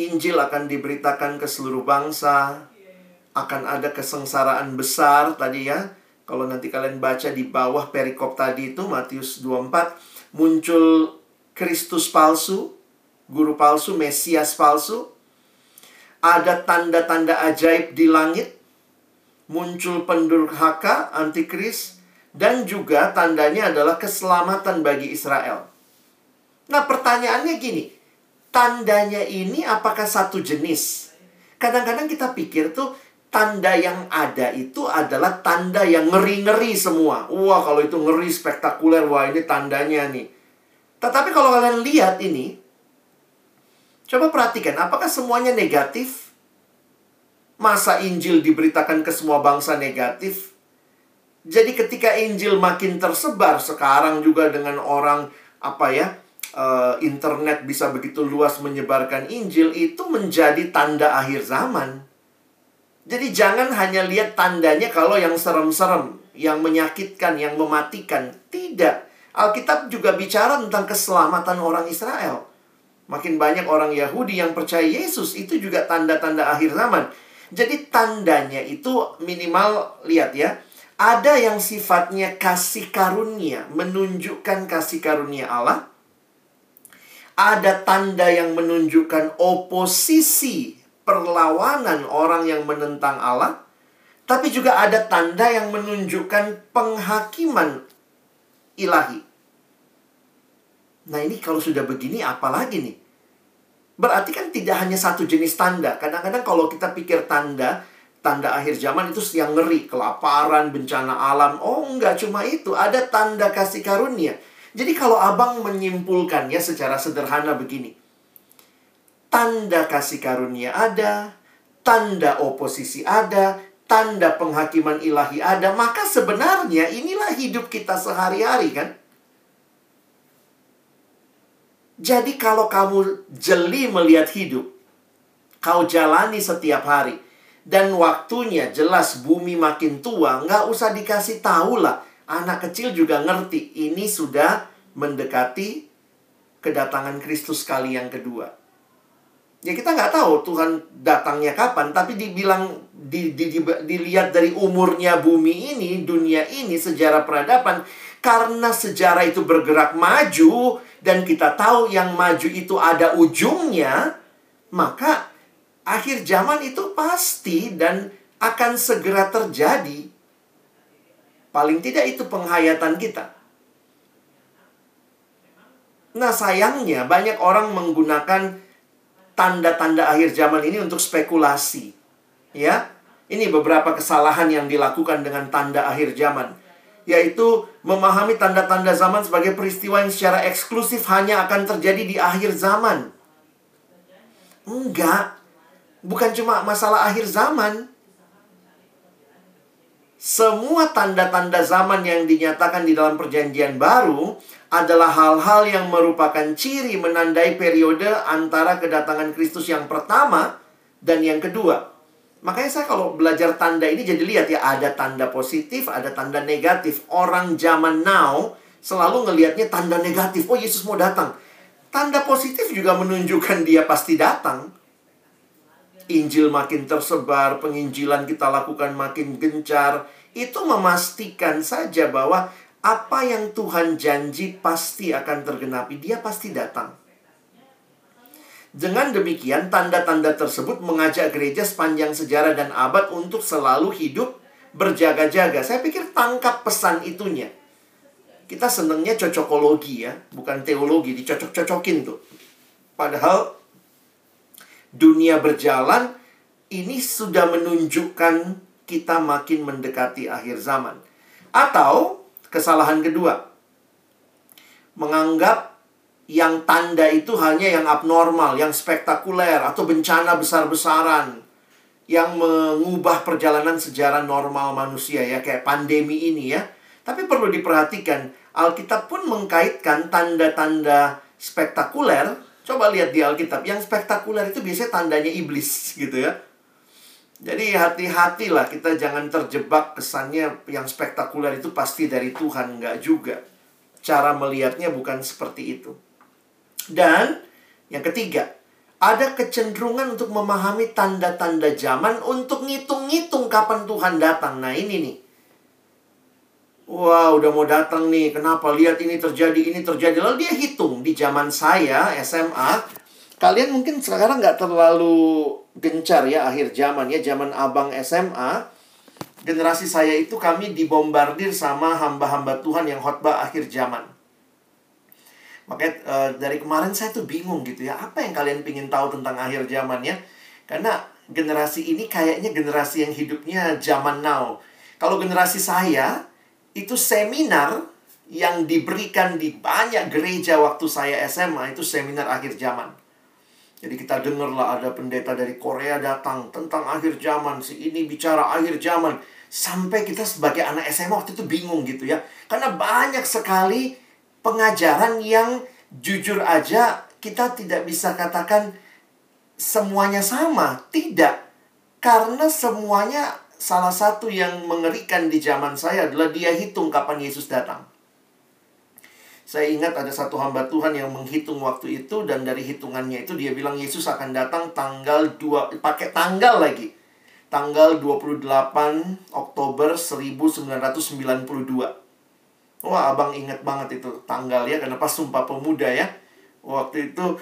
Injil akan diberitakan ke seluruh bangsa, akan ada kesengsaraan besar tadi ya. Kalau nanti kalian baca di bawah perikop tadi itu Matius 24 muncul Kristus palsu, guru palsu, Mesias palsu. Ada tanda-tanda ajaib di langit. Muncul pendurhaka, antikris, dan juga tandanya adalah keselamatan bagi Israel. Nah, pertanyaannya gini, tandanya ini apakah satu jenis? Kadang-kadang kita pikir tuh tanda yang ada itu adalah tanda yang ngeri-ngeri semua. Wah, kalau itu ngeri spektakuler, wah ini tandanya nih. Tetapi kalau kalian lihat ini, coba perhatikan, apakah semuanya negatif? Masa Injil diberitakan ke semua bangsa negatif? Jadi ketika Injil makin tersebar sekarang juga dengan orang apa ya uh, internet bisa begitu luas menyebarkan Injil itu menjadi tanda akhir zaman. Jadi jangan hanya lihat tandanya kalau yang serem-serem, yang menyakitkan, yang mematikan. Tidak. Alkitab juga bicara tentang keselamatan orang Israel. Makin banyak orang Yahudi yang percaya Yesus itu juga tanda-tanda akhir zaman. Jadi tandanya itu minimal lihat ya ada yang sifatnya kasih karunia, menunjukkan kasih karunia Allah. Ada tanda yang menunjukkan oposisi, perlawanan orang yang menentang Allah. Tapi juga ada tanda yang menunjukkan penghakiman ilahi. Nah ini kalau sudah begini apalagi nih? Berarti kan tidak hanya satu jenis tanda. Kadang-kadang kalau kita pikir tanda, tanda akhir zaman itu yang ngeri, kelaparan, bencana alam. Oh, enggak cuma itu, ada tanda kasih karunia. Jadi kalau abang menyimpulkannya secara sederhana begini. Tanda kasih karunia ada, tanda oposisi ada, tanda penghakiman ilahi ada, maka sebenarnya inilah hidup kita sehari-hari kan? Jadi kalau kamu jeli melihat hidup, kau jalani setiap hari, dan waktunya jelas bumi makin tua, nggak usah dikasih tahu lah. Anak kecil juga ngerti, ini sudah mendekati kedatangan Kristus kali yang kedua. Ya kita nggak tahu Tuhan datangnya kapan, tapi dibilang di, di, di, dilihat dari umurnya bumi ini, dunia ini, sejarah peradaban, karena sejarah itu bergerak maju dan kita tahu yang maju itu ada ujungnya, maka akhir zaman itu pasti dan akan segera terjadi. Paling tidak itu penghayatan kita. Nah, sayangnya banyak orang menggunakan tanda-tanda akhir zaman ini untuk spekulasi. Ya. Ini beberapa kesalahan yang dilakukan dengan tanda akhir zaman, yaitu memahami tanda-tanda zaman sebagai peristiwa yang secara eksklusif hanya akan terjadi di akhir zaman. Enggak, bukan cuma masalah akhir zaman. Semua tanda-tanda zaman yang dinyatakan di dalam Perjanjian Baru adalah hal-hal yang merupakan ciri menandai periode antara kedatangan Kristus yang pertama dan yang kedua. Makanya saya kalau belajar tanda ini jadi lihat ya ada tanda positif, ada tanda negatif. Orang zaman now selalu ngelihatnya tanda negatif. Oh Yesus mau datang. Tanda positif juga menunjukkan dia pasti datang. Injil makin tersebar, penginjilan kita lakukan makin gencar, itu memastikan saja bahwa apa yang Tuhan janji pasti akan tergenapi. Dia pasti datang. Dengan demikian, tanda-tanda tersebut mengajak gereja sepanjang sejarah dan abad untuk selalu hidup berjaga-jaga. Saya pikir tangkap pesan itunya. Kita senangnya cocokologi ya, bukan teologi, dicocok-cocokin tuh. Padahal dunia berjalan, ini sudah menunjukkan kita makin mendekati akhir zaman. Atau kesalahan kedua, menganggap yang tanda itu hanya yang abnormal, yang spektakuler, atau bencana besar-besaran yang mengubah perjalanan sejarah normal manusia ya, kayak pandemi ini ya. Tapi perlu diperhatikan, Alkitab pun mengkaitkan tanda-tanda spektakuler. Coba lihat di Alkitab, yang spektakuler itu biasanya tandanya iblis gitu ya. Jadi hati-hatilah kita jangan terjebak kesannya yang spektakuler itu pasti dari Tuhan, enggak juga. Cara melihatnya bukan seperti itu. Dan yang ketiga, ada kecenderungan untuk memahami tanda-tanda zaman untuk ngitung-ngitung kapan Tuhan datang. Nah ini nih. Wah, udah mau datang nih. Kenapa? Lihat ini terjadi, ini terjadi. Lalu dia hitung di zaman saya SMA. Kalian mungkin sekarang nggak terlalu gencar ya akhir zaman ya zaman abang SMA generasi saya itu kami dibombardir sama hamba-hamba Tuhan yang khotbah akhir zaman makanya uh, dari kemarin saya tuh bingung gitu ya apa yang kalian pingin tahu tentang akhir zaman ya karena generasi ini kayaknya generasi yang hidupnya zaman now kalau generasi saya itu seminar yang diberikan di banyak gereja waktu saya SMA itu seminar akhir zaman jadi kita dengarlah ada pendeta dari Korea datang tentang akhir zaman. Si ini bicara akhir zaman. Sampai kita sebagai anak SMA waktu itu bingung gitu ya. Karena banyak sekali pengajaran yang jujur aja kita tidak bisa katakan semuanya sama. Tidak. Karena semuanya salah satu yang mengerikan di zaman saya adalah dia hitung kapan Yesus datang. Saya ingat ada satu hamba Tuhan yang menghitung waktu itu dan dari hitungannya itu dia bilang Yesus akan datang tanggal 2 pakai tanggal lagi. Tanggal 28 Oktober 1992. Wah, Abang ingat banget itu tanggal ya karena pas sumpah pemuda ya. Waktu itu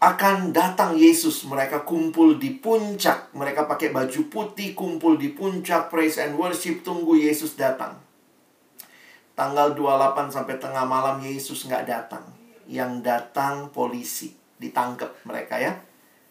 akan datang Yesus. Mereka kumpul di puncak. Mereka pakai baju putih, kumpul di puncak, praise and worship, tunggu Yesus datang. Tanggal 28 sampai tengah malam Yesus nggak datang. Yang datang polisi. Ditangkap mereka ya.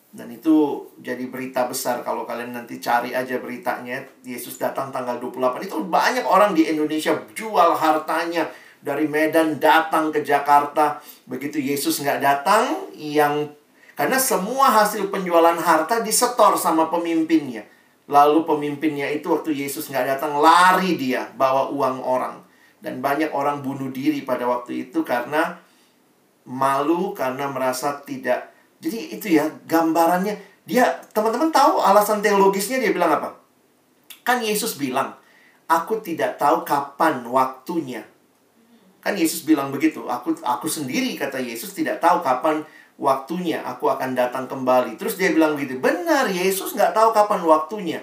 Dan itu jadi berita besar kalau kalian nanti cari aja beritanya. Yesus datang tanggal 28. Itu banyak orang di Indonesia jual hartanya. Dari Medan datang ke Jakarta. Begitu Yesus nggak datang, yang karena semua hasil penjualan harta disetor sama pemimpinnya. Lalu pemimpinnya itu waktu Yesus nggak datang, lari dia bawa uang orang. Dan banyak orang bunuh diri pada waktu itu karena malu, karena merasa tidak. Jadi itu ya gambarannya. Dia, teman-teman tahu alasan teologisnya dia bilang apa? Kan Yesus bilang, aku tidak tahu kapan waktunya. Kan Yesus bilang begitu. Aku aku sendiri kata Yesus tidak tahu kapan waktunya aku akan datang kembali. Terus dia bilang begitu. Benar, Yesus nggak tahu kapan waktunya.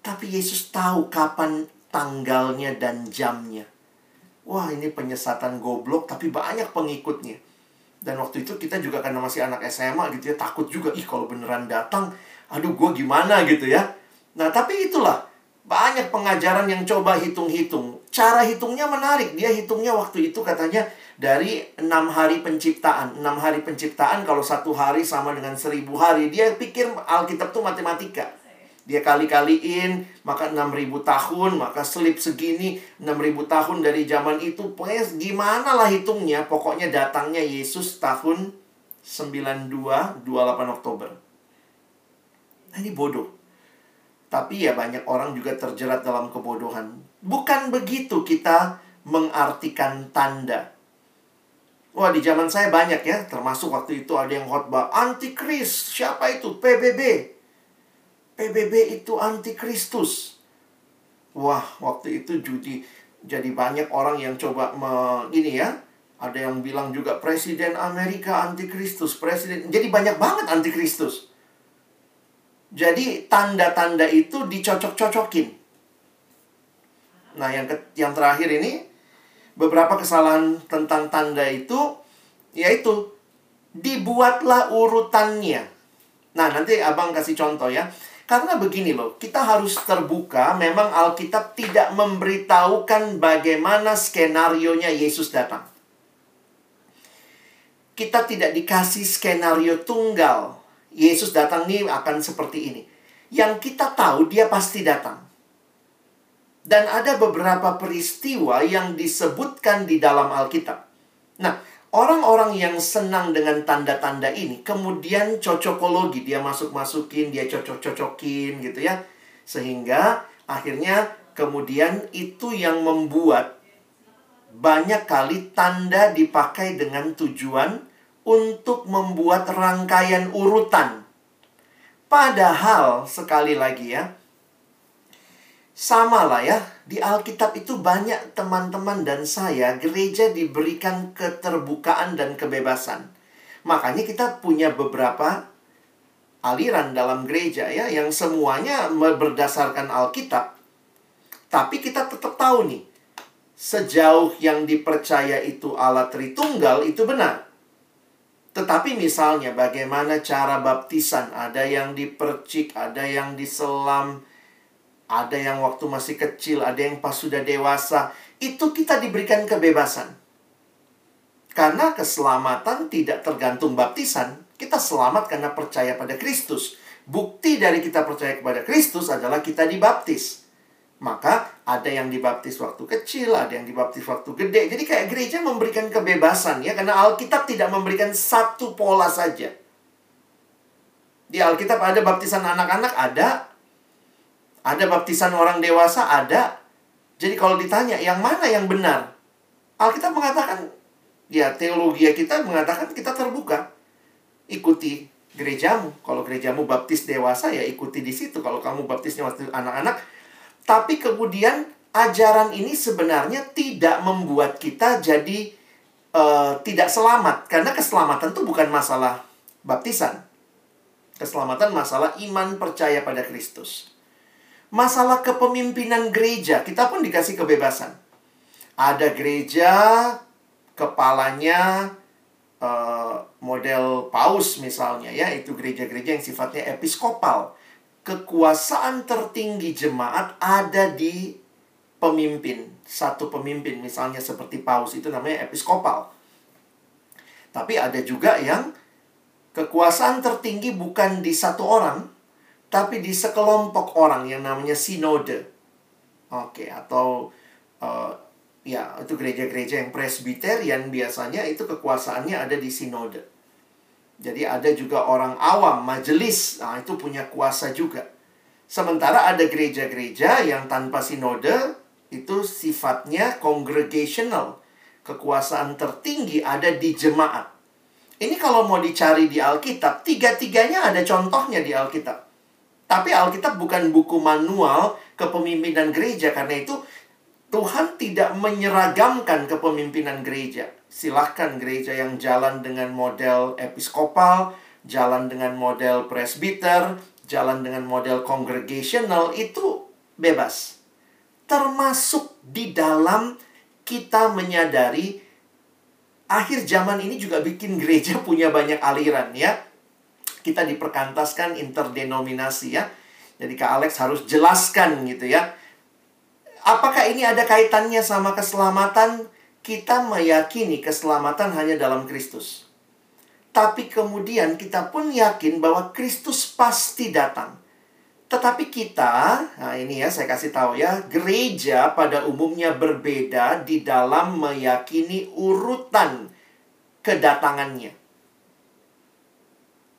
Tapi Yesus tahu kapan tanggalnya dan jamnya. Wah ini penyesatan goblok tapi banyak pengikutnya. Dan waktu itu kita juga karena masih anak SMA gitu ya takut juga. Ih kalau beneran datang, aduh gue gimana gitu ya. Nah tapi itulah banyak pengajaran yang coba hitung-hitung. Cara hitungnya menarik. Dia hitungnya waktu itu katanya dari enam hari penciptaan. Enam hari penciptaan kalau satu hari sama dengan seribu hari. Dia pikir Alkitab tuh matematika. Dia kali-kaliin, maka 6000 tahun, maka selip segini, 6000 tahun dari zaman itu. Pokoknya gimana lah hitungnya, pokoknya datangnya Yesus tahun 92, 28 Oktober. Nah ini bodoh. Tapi ya banyak orang juga terjerat dalam kebodohan. Bukan begitu kita mengartikan tanda. Wah di zaman saya banyak ya, termasuk waktu itu ada yang khotbah antikris. Siapa itu? PBB. PBB itu antikristus. Wah, waktu itu judi jadi banyak orang yang coba me, ini ya. Ada yang bilang juga presiden Amerika antikristus, presiden. Jadi banyak banget antikristus. Jadi tanda-tanda itu dicocok-cocokin. Nah, yang ke, yang terakhir ini beberapa kesalahan tentang tanda itu yaitu dibuatlah urutannya. Nah, nanti Abang kasih contoh ya. Karena begini loh, kita harus terbuka. Memang Alkitab tidak memberitahukan bagaimana skenario-nya Yesus datang. Kita tidak dikasih skenario tunggal. Yesus datang nih akan seperti ini. yang kita tahu dia pasti datang. Dan ada beberapa peristiwa yang disebutkan di dalam Alkitab. Nah, orang-orang yang senang dengan tanda-tanda ini kemudian cocokologi, dia masuk-masukin, dia cocok-cocokin gitu ya. Sehingga akhirnya kemudian itu yang membuat banyak kali tanda dipakai dengan tujuan untuk membuat rangkaian urutan. Padahal sekali lagi ya, sama lah ya, di Alkitab itu banyak teman-teman dan saya gereja diberikan keterbukaan dan kebebasan. Makanya kita punya beberapa aliran dalam gereja ya yang semuanya berdasarkan Alkitab. Tapi kita tetap tahu nih, sejauh yang dipercaya itu Allah Tritunggal itu benar. Tetapi misalnya bagaimana cara baptisan, ada yang dipercik, ada yang diselam, ada yang waktu masih kecil, ada yang pas sudah dewasa. Itu kita diberikan kebebasan. Karena keselamatan tidak tergantung baptisan. Kita selamat karena percaya pada Kristus. Bukti dari kita percaya kepada Kristus adalah kita dibaptis. Maka ada yang dibaptis waktu kecil, ada yang dibaptis waktu gede. Jadi kayak gereja memberikan kebebasan ya. Karena Alkitab tidak memberikan satu pola saja. Di Alkitab ada baptisan anak-anak, ada. Ada baptisan orang dewasa? Ada. Jadi kalau ditanya, yang mana yang benar? Alkitab mengatakan, ya teologi kita mengatakan kita terbuka. Ikuti gerejamu. Kalau gerejamu baptis dewasa, ya ikuti di situ. Kalau kamu baptisnya waktu anak-anak. Tapi kemudian ajaran ini sebenarnya tidak membuat kita jadi uh, tidak selamat. Karena keselamatan itu bukan masalah baptisan. Keselamatan masalah iman percaya pada Kristus. Masalah kepemimpinan gereja, kita pun dikasih kebebasan. Ada gereja, kepalanya uh, model paus misalnya ya, itu gereja-gereja yang sifatnya episkopal. Kekuasaan tertinggi jemaat ada di pemimpin, satu pemimpin misalnya seperti paus itu namanya episkopal. Tapi ada juga yang kekuasaan tertinggi bukan di satu orang, tapi di sekelompok orang yang namanya sinode. Oke, okay, atau uh, ya itu gereja-gereja yang presbiterian biasanya itu kekuasaannya ada di sinode. Jadi ada juga orang awam, majelis, nah itu punya kuasa juga. Sementara ada gereja-gereja yang tanpa sinode itu sifatnya congregational. Kekuasaan tertinggi ada di jemaat. Ini kalau mau dicari di Alkitab, tiga-tiganya ada contohnya di Alkitab. Tapi Alkitab bukan buku manual kepemimpinan gereja karena itu Tuhan tidak menyeragamkan kepemimpinan gereja. Silahkan gereja yang jalan dengan model episkopal, jalan dengan model presbiter, jalan dengan model congregational itu bebas. Termasuk di dalam kita menyadari akhir zaman ini juga bikin gereja punya banyak aliran ya kita diperkantaskan interdenominasi ya. Jadi Kak Alex harus jelaskan gitu ya. Apakah ini ada kaitannya sama keselamatan? Kita meyakini keselamatan hanya dalam Kristus. Tapi kemudian kita pun yakin bahwa Kristus pasti datang. Tetapi kita, nah ini ya saya kasih tahu ya, gereja pada umumnya berbeda di dalam meyakini urutan kedatangannya.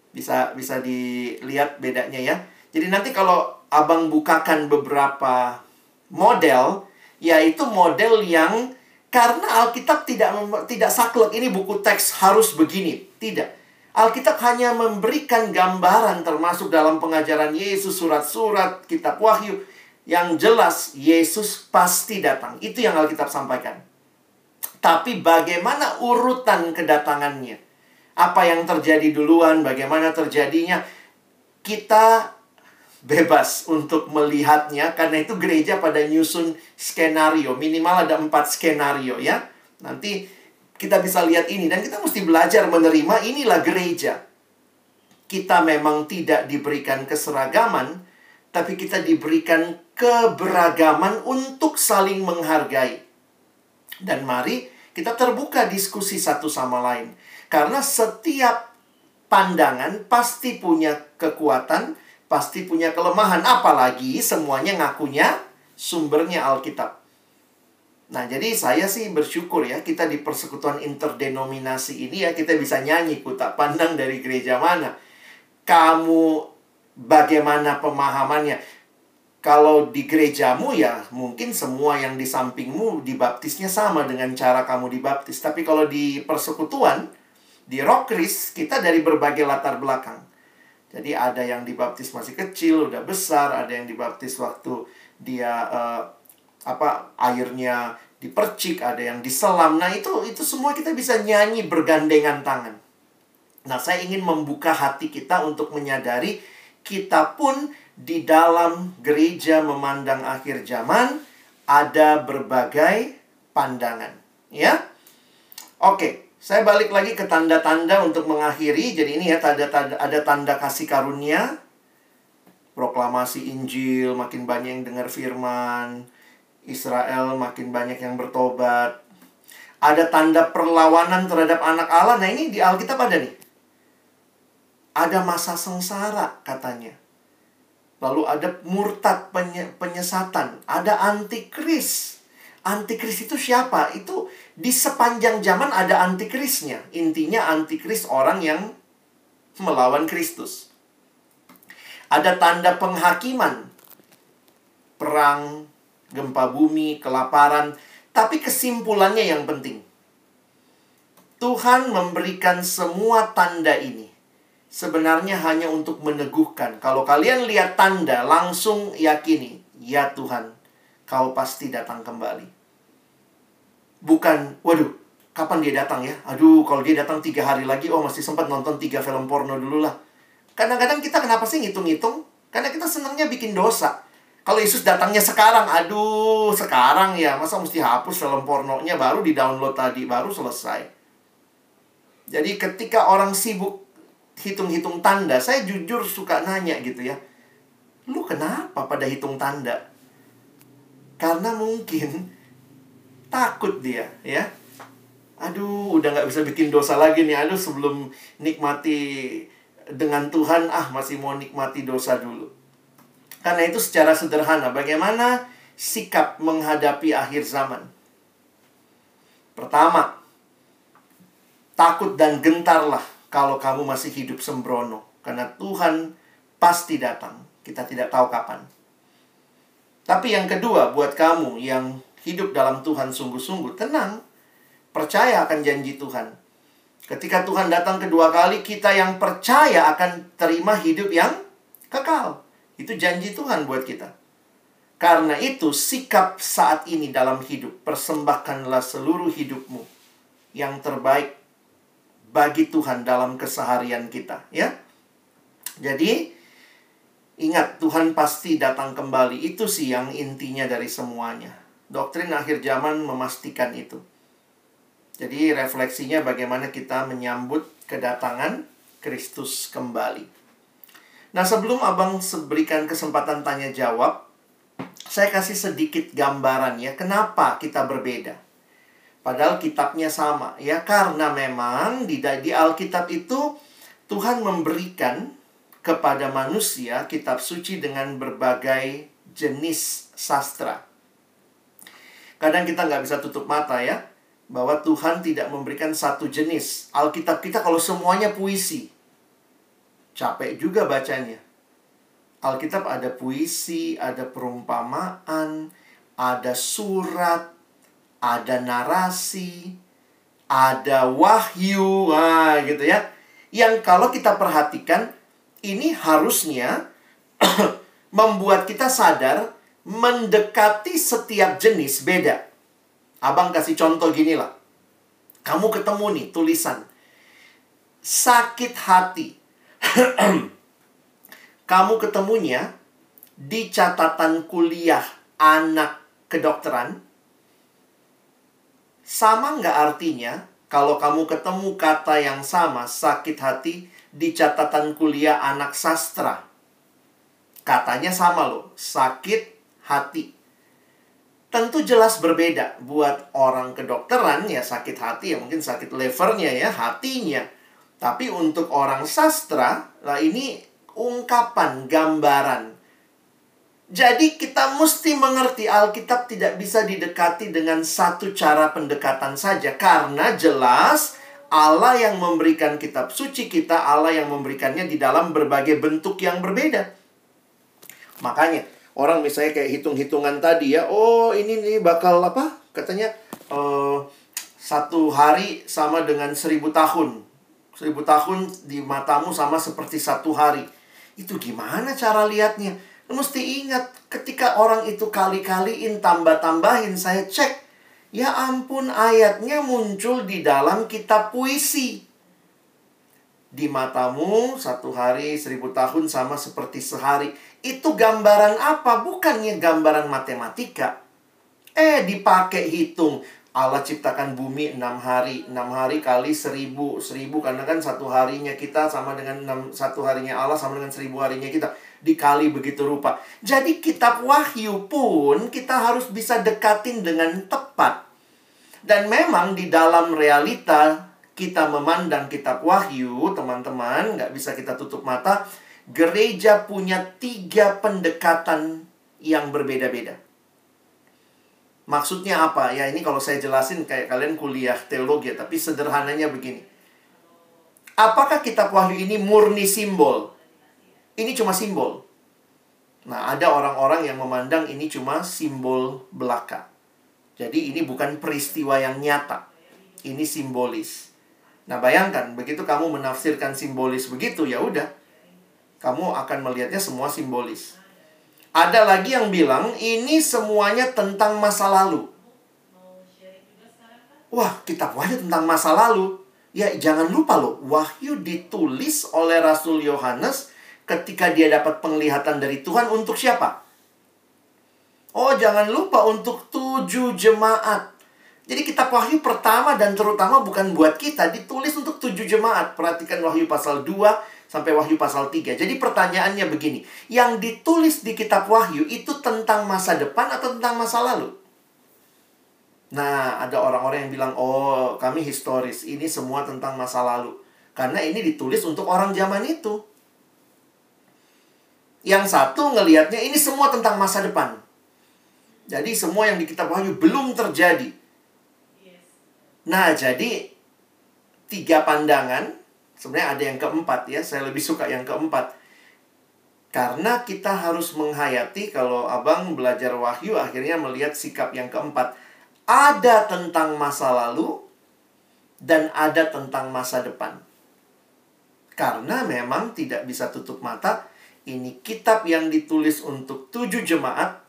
Bisa bisa dilihat bedanya ya. Jadi nanti kalau Abang bukakan beberapa model, yaitu model yang karena Alkitab tidak tidak saklek ini buku teks harus begini, tidak. Alkitab hanya memberikan gambaran termasuk dalam pengajaran Yesus surat-surat kitab Wahyu yang jelas Yesus pasti datang. Itu yang Alkitab sampaikan. Tapi bagaimana urutan kedatangannya? Apa yang terjadi duluan, bagaimana terjadinya, kita bebas untuk melihatnya karena itu gereja pada nyusun skenario. Minimal ada empat skenario ya. Nanti kita bisa lihat ini dan kita mesti belajar menerima inilah gereja. Kita memang tidak diberikan keseragaman tapi kita diberikan keberagaman untuk saling menghargai. Dan mari kita terbuka diskusi satu sama lain. Karena setiap pandangan pasti punya kekuatan, pasti punya kelemahan. Apalagi semuanya ngakunya sumbernya Alkitab. Nah, jadi saya sih bersyukur ya, kita di persekutuan interdenominasi ini ya, kita bisa nyanyi, ku tak pandang dari gereja mana. Kamu bagaimana pemahamannya? Kalau di gerejamu ya, mungkin semua yang di sampingmu dibaptisnya sama dengan cara kamu dibaptis. Tapi kalau di persekutuan, di Rockris, kita dari berbagai latar belakang. Jadi ada yang dibaptis masih kecil, udah besar, ada yang dibaptis waktu dia uh, apa airnya dipercik, ada yang diselam. Nah, itu itu semua kita bisa nyanyi bergandengan tangan. Nah, saya ingin membuka hati kita untuk menyadari kita pun di dalam gereja memandang akhir zaman ada berbagai pandangan, ya. Oke, saya balik lagi ke tanda-tanda untuk mengakhiri. Jadi ini ya tanda-tanda ada tanda kasih karunia, proklamasi Injil, makin banyak yang dengar firman, Israel makin banyak yang bertobat. Ada tanda perlawanan terhadap anak Allah. Nah ini di Alkitab ada nih. Ada masa sengsara katanya. Lalu ada murtad penyesatan. Ada antikris. Antikris itu siapa? Itu di sepanjang zaman ada antikrisnya. Intinya antikris orang yang melawan Kristus. Ada tanda penghakiman. Perang, gempa bumi, kelaparan, tapi kesimpulannya yang penting. Tuhan memberikan semua tanda ini sebenarnya hanya untuk meneguhkan. Kalau kalian lihat tanda, langsung yakini, ya Tuhan, kau pasti datang kembali. Bukan, waduh, kapan dia datang ya? Aduh, kalau dia datang tiga hari lagi, oh masih sempat nonton tiga film porno dulu lah. Kadang-kadang kita kenapa sih ngitung-ngitung? Karena kita senangnya bikin dosa. Kalau Yesus datangnya sekarang, aduh, sekarang ya, masa mesti hapus film pornonya baru di-download tadi, baru selesai. Jadi ketika orang sibuk hitung-hitung tanda, saya jujur suka nanya gitu ya. Lu kenapa pada hitung tanda? Karena mungkin takut dia, ya. Aduh, udah nggak bisa bikin dosa lagi nih. Aduh, sebelum nikmati dengan Tuhan, ah masih mau nikmati dosa dulu. Karena itu secara sederhana, bagaimana sikap menghadapi akhir zaman? Pertama, takut dan gentarlah kalau kamu masih hidup sembrono. Karena Tuhan pasti datang. Kita tidak tahu kapan. Tapi yang kedua, buat kamu yang hidup dalam Tuhan sungguh-sungguh, tenang. Percaya akan janji Tuhan. Ketika Tuhan datang kedua kali, kita yang percaya akan terima hidup yang kekal. Itu janji Tuhan buat kita. Karena itu, sikap saat ini dalam hidup, persembahkanlah seluruh hidupmu yang terbaik bagi Tuhan dalam keseharian kita, ya. Jadi, ingat Tuhan pasti datang kembali. Itu sih yang intinya dari semuanya. Doktrin akhir zaman memastikan itu. Jadi, refleksinya bagaimana kita menyambut kedatangan Kristus kembali. Nah, sebelum Abang berikan kesempatan tanya jawab, saya kasih sedikit gambaran ya, kenapa kita berbeda. Padahal kitabnya sama, ya karena memang di, di Alkitab itu Tuhan memberikan kepada manusia kitab suci dengan berbagai jenis sastra. Kadang kita nggak bisa tutup mata ya, bahwa Tuhan tidak memberikan satu jenis. Alkitab kita kalau semuanya puisi, capek juga bacanya. Alkitab ada puisi, ada perumpamaan, ada surat, ada narasi, ada wahyu, ah gitu ya. Yang kalau kita perhatikan ini harusnya membuat kita sadar mendekati setiap jenis beda. Abang kasih contoh gini lah. Kamu ketemu nih tulisan sakit hati kamu ketemunya di catatan kuliah anak kedokteran, sama nggak artinya kalau kamu ketemu kata yang sama sakit hati di catatan kuliah anak sastra? Katanya sama loh, sakit hati. Tentu jelas berbeda. Buat orang kedokteran ya sakit hati ya mungkin sakit levernya ya, hatinya. Tapi untuk orang sastra, lah ini ungkapan, gambaran. Jadi kita mesti mengerti Alkitab tidak bisa didekati dengan satu cara pendekatan saja karena jelas Allah yang memberikan kitab suci kita, Allah yang memberikannya di dalam berbagai bentuk yang berbeda. Makanya orang misalnya kayak hitung-hitungan tadi ya, oh ini nih bakal apa? Katanya uh, satu hari sama dengan seribu tahun. Seribu tahun di matamu sama seperti satu hari. Itu gimana cara lihatnya? Mesti ingat ketika orang itu kali-kaliin tambah-tambahin saya cek. Ya ampun ayatnya muncul di dalam kitab puisi. Di matamu satu hari seribu tahun sama seperti sehari. Itu gambaran apa? Bukannya gambaran matematika. Eh dipakai hitung. Allah ciptakan bumi enam hari. enam hari kali seribu. Seribu karena kan satu harinya kita sama dengan enam, satu harinya Allah sama dengan seribu harinya kita dikali begitu rupa. Jadi kitab Wahyu pun kita harus bisa dekatin dengan tepat. Dan memang di dalam realita kita memandang kitab Wahyu, teman-teman, nggak bisa kita tutup mata. Gereja punya tiga pendekatan yang berbeda-beda. Maksudnya apa? Ya ini kalau saya jelasin kayak kalian kuliah teologi, tapi sederhananya begini. Apakah kitab Wahyu ini murni simbol? Ini cuma simbol. Nah, ada orang-orang yang memandang ini cuma simbol belaka. Jadi ini bukan peristiwa yang nyata. Ini simbolis. Nah, bayangkan begitu kamu menafsirkan simbolis begitu, ya udah. Kamu akan melihatnya semua simbolis. Ada lagi yang bilang ini semuanya tentang masa lalu. Wah, kitab Wahyu tentang masa lalu. Ya, jangan lupa loh, Wahyu ditulis oleh Rasul Yohanes ketika dia dapat penglihatan dari Tuhan untuk siapa? Oh, jangan lupa untuk tujuh jemaat. Jadi kitab Wahyu pertama dan terutama bukan buat kita, ditulis untuk tujuh jemaat. Perhatikan Wahyu pasal 2 sampai Wahyu pasal 3. Jadi pertanyaannya begini, yang ditulis di kitab Wahyu itu tentang masa depan atau tentang masa lalu? Nah, ada orang-orang yang bilang, oh kami historis, ini semua tentang masa lalu. Karena ini ditulis untuk orang zaman itu. Yang satu ngelihatnya ini semua tentang masa depan. Jadi semua yang di kitab Wahyu belum terjadi. Nah, jadi tiga pandangan, sebenarnya ada yang keempat ya, saya lebih suka yang keempat. Karena kita harus menghayati kalau abang belajar wahyu akhirnya melihat sikap yang keempat. Ada tentang masa lalu dan ada tentang masa depan. Karena memang tidak bisa tutup mata, ini kitab yang ditulis untuk tujuh jemaat,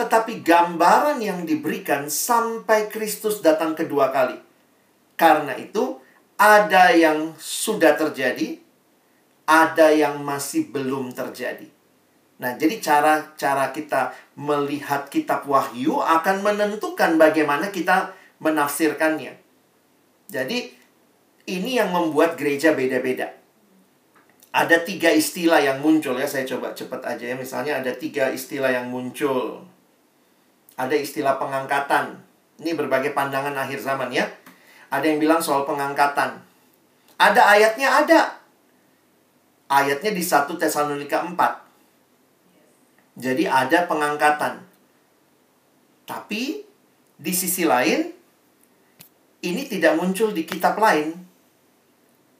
tetapi gambaran yang diberikan sampai Kristus datang kedua kali. Karena itu, ada yang sudah terjadi, ada yang masih belum terjadi. Nah, jadi cara-cara kita melihat kitab Wahyu akan menentukan bagaimana kita menafsirkannya. Jadi, ini yang membuat gereja beda-beda. Ada tiga istilah yang muncul ya saya coba cepat aja ya. Misalnya ada tiga istilah yang muncul. Ada istilah pengangkatan. Ini berbagai pandangan akhir zaman ya ada yang bilang soal pengangkatan. Ada ayatnya ada. Ayatnya di 1 Tesalonika 4 jadi ada pengangkatan. Tapi di sisi lain ini tidak muncul di kitab lain.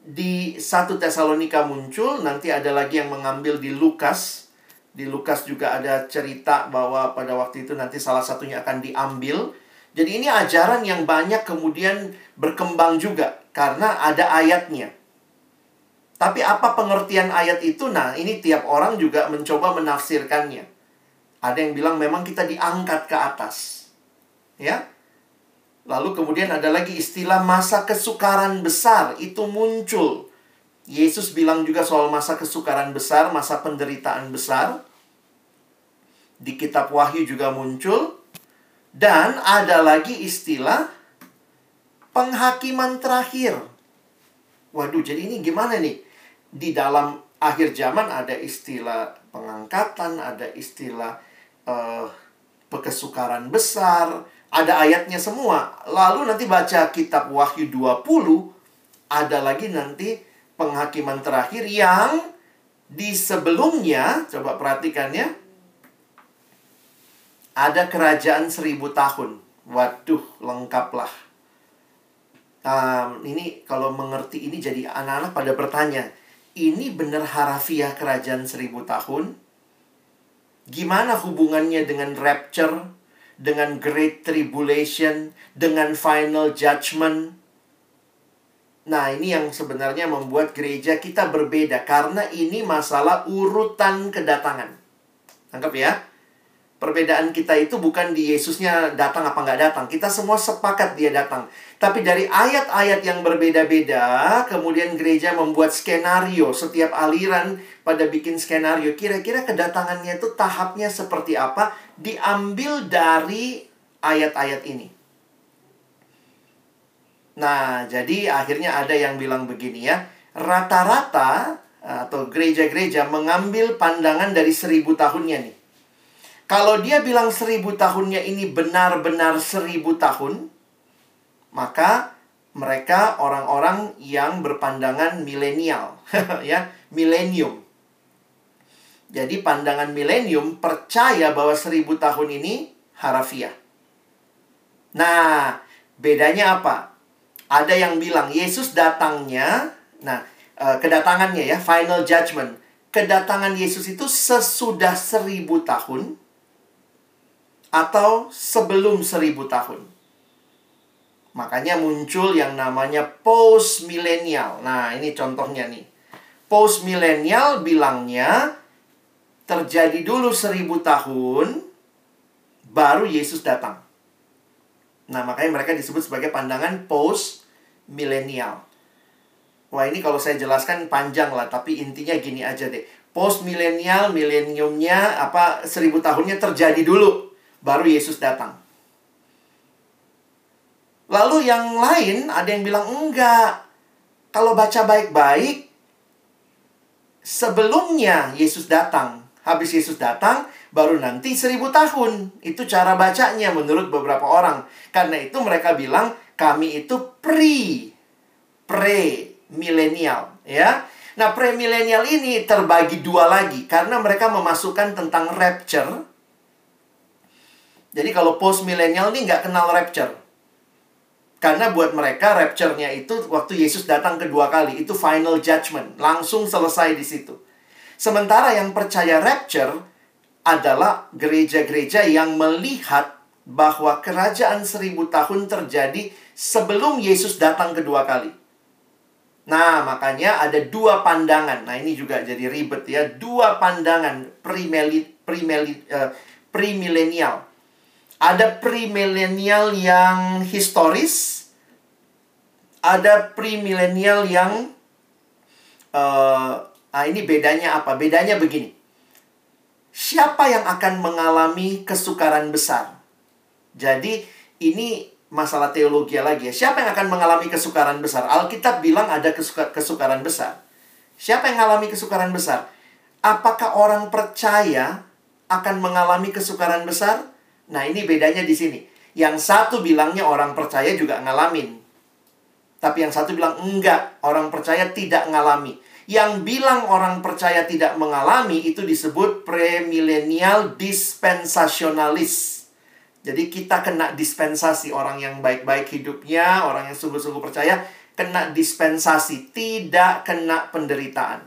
Di satu Tesalonika muncul, nanti ada lagi yang mengambil di Lukas. Di Lukas juga ada cerita bahwa pada waktu itu nanti salah satunya akan diambil. Jadi ini ajaran yang banyak kemudian berkembang juga karena ada ayatnya. Tapi apa pengertian ayat itu? Nah, ini tiap orang juga mencoba menafsirkannya. Ada yang bilang memang kita diangkat ke atas. Ya, Lalu kemudian ada lagi istilah masa kesukaran besar itu muncul. Yesus bilang juga soal masa kesukaran besar, masa penderitaan besar. Di kitab Wahyu juga muncul. Dan ada lagi istilah penghakiman terakhir. Waduh, jadi ini gimana nih? Di dalam akhir zaman ada istilah pengangkatan, ada istilah uh, kesukaran besar, ada ayatnya semua. Lalu nanti baca kitab Wahyu 20, ada lagi nanti penghakiman terakhir yang Di sebelumnya, coba perhatikan ya. Ada kerajaan seribu tahun. Waduh, lengkaplah. Um, ini kalau mengerti ini jadi anak-anak pada bertanya, ini benar harafiah kerajaan seribu tahun? Gimana hubungannya dengan rapture, dengan great tribulation, dengan final judgment? Nah, ini yang sebenarnya membuat gereja kita berbeda karena ini masalah urutan kedatangan. Anggap ya. Perbedaan kita itu bukan di Yesusnya datang apa nggak datang. Kita semua sepakat dia datang. Tapi dari ayat-ayat yang berbeda-beda, kemudian gereja membuat skenario. Setiap aliran pada bikin skenario. Kira-kira kedatangannya itu tahapnya seperti apa? Diambil dari ayat-ayat ini. Nah, jadi akhirnya ada yang bilang begini ya. Rata-rata atau gereja-gereja mengambil pandangan dari seribu tahunnya nih. Kalau dia bilang seribu tahunnya ini benar-benar seribu tahun, maka mereka orang-orang yang berpandangan milenial, ya, milenium. Jadi pandangan milenium percaya bahwa seribu tahun ini harafiah. Nah, bedanya apa? Ada yang bilang Yesus datangnya, nah eh, kedatangannya ya, final judgment. Kedatangan Yesus itu sesudah seribu tahun atau sebelum seribu tahun. Makanya muncul yang namanya post milenial. Nah, ini contohnya nih. Post milenial bilangnya terjadi dulu seribu tahun, baru Yesus datang. Nah, makanya mereka disebut sebagai pandangan post milenial. Wah ini kalau saya jelaskan panjang lah, tapi intinya gini aja deh. Post milenial, mileniumnya apa seribu tahunnya terjadi dulu, baru Yesus datang. Lalu yang lain ada yang bilang enggak. Kalau baca baik-baik, sebelumnya Yesus datang, habis Yesus datang, baru nanti seribu tahun. Itu cara bacanya menurut beberapa orang. Karena itu mereka bilang kami itu pre pre milenial ya. Nah, pre milenial ini terbagi dua lagi karena mereka memasukkan tentang rapture. Jadi kalau post milenial ini nggak kenal rapture. Karena buat mereka rapture-nya itu waktu Yesus datang kedua kali, itu final judgment, langsung selesai di situ. Sementara yang percaya rapture adalah gereja-gereja yang melihat bahwa kerajaan seribu tahun terjadi sebelum Yesus datang kedua kali. Nah, makanya ada dua pandangan. Nah, ini juga jadi ribet ya. Dua pandangan premili, premili, uh, premilenial. Ada premilenial yang historis, ada premilenial yang uh, ah ini bedanya apa? Bedanya begini. Siapa yang akan mengalami kesukaran besar? Jadi ini masalah teologi lagi ya. Siapa yang akan mengalami kesukaran besar? Alkitab bilang ada kesuka kesukaran besar. Siapa yang mengalami kesukaran besar? Apakah orang percaya akan mengalami kesukaran besar? Nah, ini bedanya di sini. Yang satu bilangnya orang percaya juga ngalamin. Tapi yang satu bilang enggak, orang percaya tidak ngalami. Yang bilang orang percaya tidak mengalami itu disebut premilenial dispensasionalis. Jadi kita kena dispensasi orang yang baik-baik hidupnya, orang yang sungguh-sungguh percaya kena dispensasi, tidak kena penderitaan.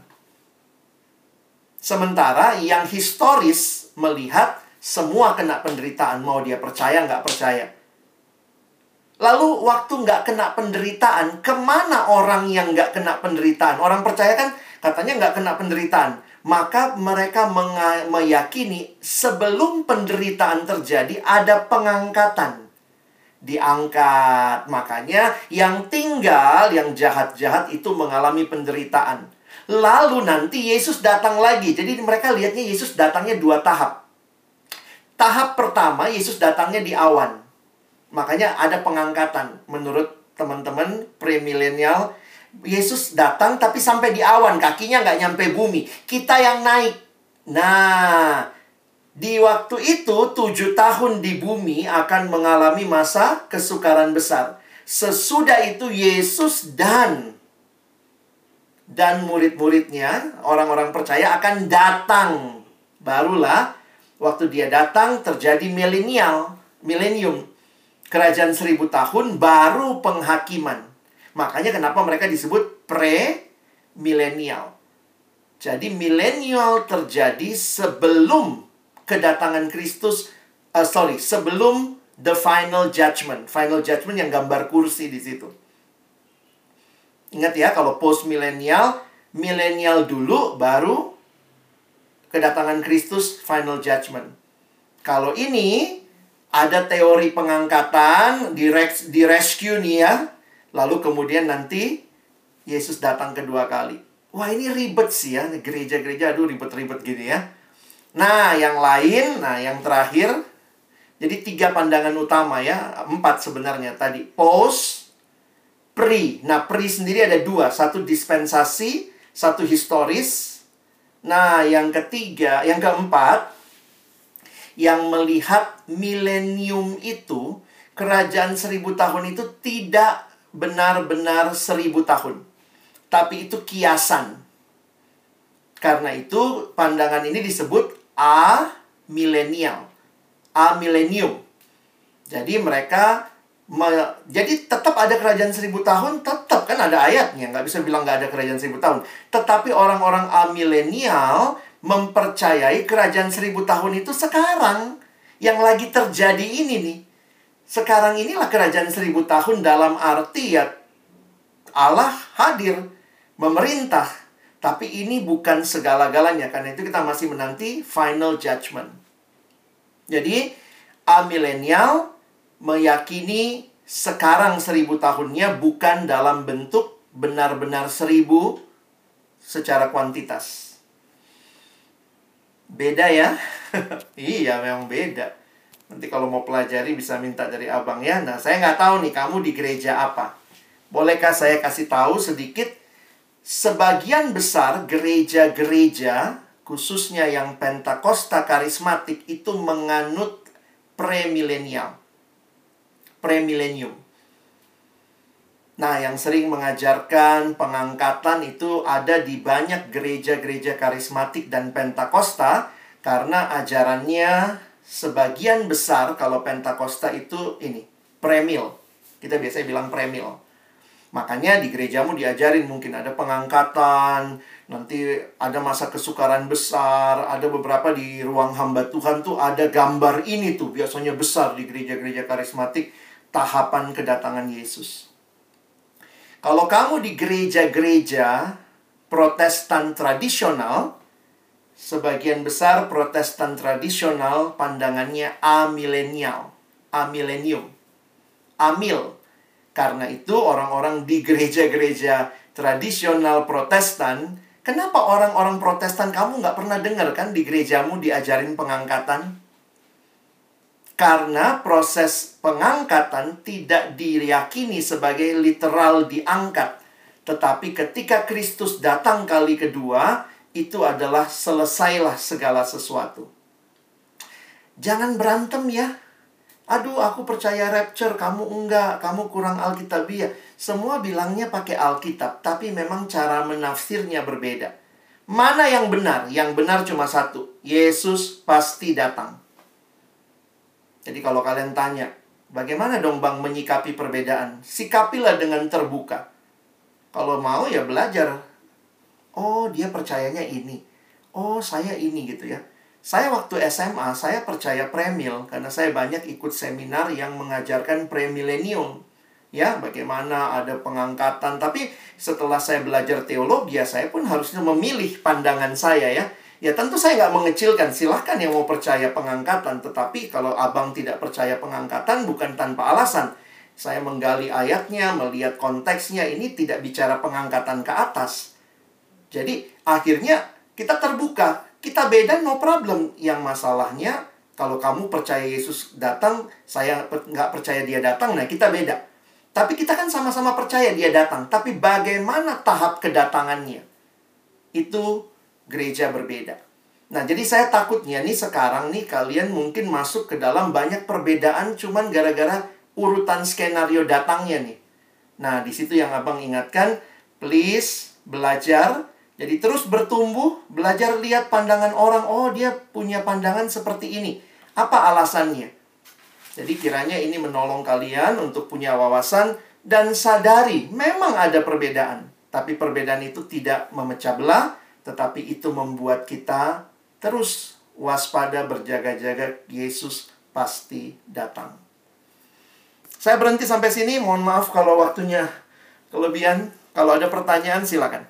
Sementara yang historis melihat semua kena penderitaan, mau dia percaya nggak percaya. Lalu waktu nggak kena penderitaan, ke mana orang yang nggak kena penderitaan? Orang percaya kan katanya nggak kena penderitaan maka mereka meyakini sebelum penderitaan terjadi ada pengangkatan. Diangkat. Makanya yang tinggal, yang jahat-jahat itu mengalami penderitaan. Lalu nanti Yesus datang lagi. Jadi mereka lihatnya Yesus datangnya dua tahap. Tahap pertama Yesus datangnya di awan. Makanya ada pengangkatan. Menurut teman-teman premilenial Yesus datang tapi sampai di awan, kakinya nggak nyampe bumi. Kita yang naik. Nah, di waktu itu tujuh tahun di bumi akan mengalami masa kesukaran besar. Sesudah itu Yesus dan dan murid-muridnya, orang-orang percaya akan datang. Barulah waktu dia datang terjadi milenial, milenium. Kerajaan seribu tahun baru penghakiman. Makanya kenapa mereka disebut pre-milenial. Jadi milenial terjadi sebelum kedatangan Kristus, uh, sorry, sebelum the final judgment. Final judgment yang gambar kursi di situ. Ingat ya, kalau post milenial, milenial dulu baru kedatangan Kristus final judgment. Kalau ini ada teori pengangkatan di, di rescue nih ya. Lalu kemudian nanti Yesus datang kedua kali. Wah ini ribet sih ya, gereja-gereja aduh ribet-ribet gini ya. Nah yang lain, nah yang terakhir, jadi tiga pandangan utama ya, empat sebenarnya tadi. Post, pre. Nah pre sendiri ada dua, satu dispensasi, satu historis. Nah yang ketiga, yang keempat, yang melihat milenium itu, kerajaan seribu tahun itu tidak benar-benar seribu tahun. Tapi itu kiasan. Karena itu pandangan ini disebut a milenial. A milenium. Jadi mereka me, jadi tetap ada kerajaan seribu tahun, tetap kan ada ayatnya, nggak bisa bilang nggak ada kerajaan seribu tahun. Tetapi orang-orang A milenial mempercayai kerajaan seribu tahun itu sekarang yang lagi terjadi ini nih. Sekarang inilah kerajaan seribu tahun dalam arti ya Allah hadir, memerintah. Tapi ini bukan segala-galanya. Karena itu kita masih menanti final judgment. Jadi, amilenial meyakini sekarang seribu tahunnya bukan dalam bentuk benar-benar seribu secara kuantitas. Beda ya? iya, memang beda. Nanti kalau mau pelajari bisa minta dari abang ya. Nah, saya nggak tahu nih kamu di gereja apa. Bolehkah saya kasih tahu sedikit? Sebagian besar gereja-gereja, khususnya yang Pentakosta karismatik, itu menganut premilenial. Premilenium. Nah, yang sering mengajarkan pengangkatan itu ada di banyak gereja-gereja karismatik dan pentakosta karena ajarannya sebagian besar kalau pentakosta itu ini, premil. Kita biasanya bilang premil. Makanya di gerejamu diajarin mungkin ada pengangkatan, nanti ada masa kesukaran besar, ada beberapa di ruang hamba Tuhan tuh ada gambar ini tuh biasanya besar di gereja-gereja karismatik tahapan kedatangan Yesus. Kalau kamu di gereja-gereja Protestan tradisional, sebagian besar Protestan tradisional pandangannya amilenial, amilenium, amil. Karena itu orang-orang di gereja-gereja tradisional Protestan, kenapa orang-orang Protestan kamu nggak pernah dengar kan di gerejamu diajarin pengangkatan? Karena proses pengangkatan tidak diyakini sebagai literal diangkat. Tetapi ketika Kristus datang kali kedua, itu adalah selesailah segala sesuatu. Jangan berantem ya. Aduh, aku percaya rapture, kamu enggak, kamu kurang alkitabiah. Semua bilangnya pakai Alkitab, tapi memang cara menafsirnya berbeda. Mana yang benar? Yang benar cuma satu. Yesus pasti datang. Jadi kalau kalian tanya, bagaimana dong Bang menyikapi perbedaan? Sikapilah dengan terbuka. Kalau mau ya belajar. Oh, dia percayanya ini. Oh, saya ini gitu ya. Saya waktu SMA, saya percaya premil karena saya banyak ikut seminar yang mengajarkan premilenium. Ya, bagaimana ada pengangkatan. Tapi setelah saya belajar teologi, ya saya pun harusnya memilih pandangan saya ya Ya tentu saya nggak mengecilkan, silahkan yang mau percaya pengangkatan. Tetapi kalau abang tidak percaya pengangkatan bukan tanpa alasan. Saya menggali ayatnya, melihat konteksnya, ini tidak bicara pengangkatan ke atas. Jadi akhirnya kita terbuka, kita beda no problem. Yang masalahnya kalau kamu percaya Yesus datang, saya nggak percaya dia datang, nah kita beda. Tapi kita kan sama-sama percaya dia datang. Tapi bagaimana tahap kedatangannya? Itu gereja berbeda. Nah, jadi saya takutnya nih sekarang nih kalian mungkin masuk ke dalam banyak perbedaan cuman gara-gara urutan skenario datangnya nih. Nah, di situ yang Abang ingatkan, please belajar, jadi terus bertumbuh, belajar lihat pandangan orang, oh dia punya pandangan seperti ini. Apa alasannya? Jadi kiranya ini menolong kalian untuk punya wawasan dan sadari memang ada perbedaan. Tapi perbedaan itu tidak memecah belah, tetapi itu membuat kita terus waspada berjaga-jaga Yesus pasti datang. Saya berhenti sampai sini, mohon maaf kalau waktunya kelebihan. Kalau ada pertanyaan silakan.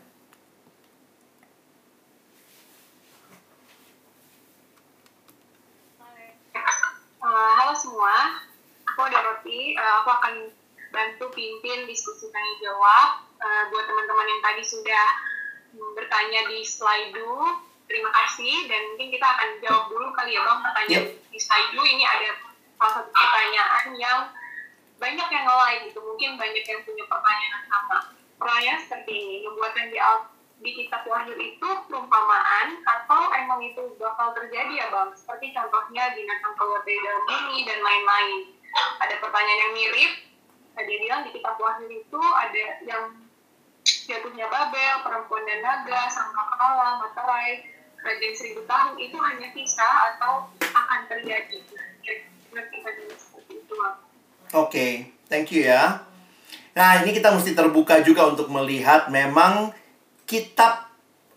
Uh, halo semua, aku Dorothy. Uh, aku akan bantu pimpin diskusi tanya jawab uh, buat teman-teman yang tadi sudah bertanya di slide Terima kasih dan mungkin kita akan jawab dulu kali ya bang pertanyaan yep. di slide ini ada salah satu pertanyaan yang banyak yang lain gitu. Mungkin banyak yang punya pertanyaan sama. Pertanyaan seperti ini yang di di kitab Wahyu itu perumpamaan atau emang itu bakal terjadi ya bang? Seperti contohnya binatang keluar dari dalam bumi dan lain-lain. Ada pertanyaan yang mirip. Tadi bilang di kitab Wahyu itu ada yang jatuhnya Babel, perempuan dan naga, sang kepala, materai, kerajaan seribu tahun itu hanya kisah atau akan terjadi. Oke, okay, thank you ya. Nah, ini kita mesti terbuka juga untuk melihat memang kitab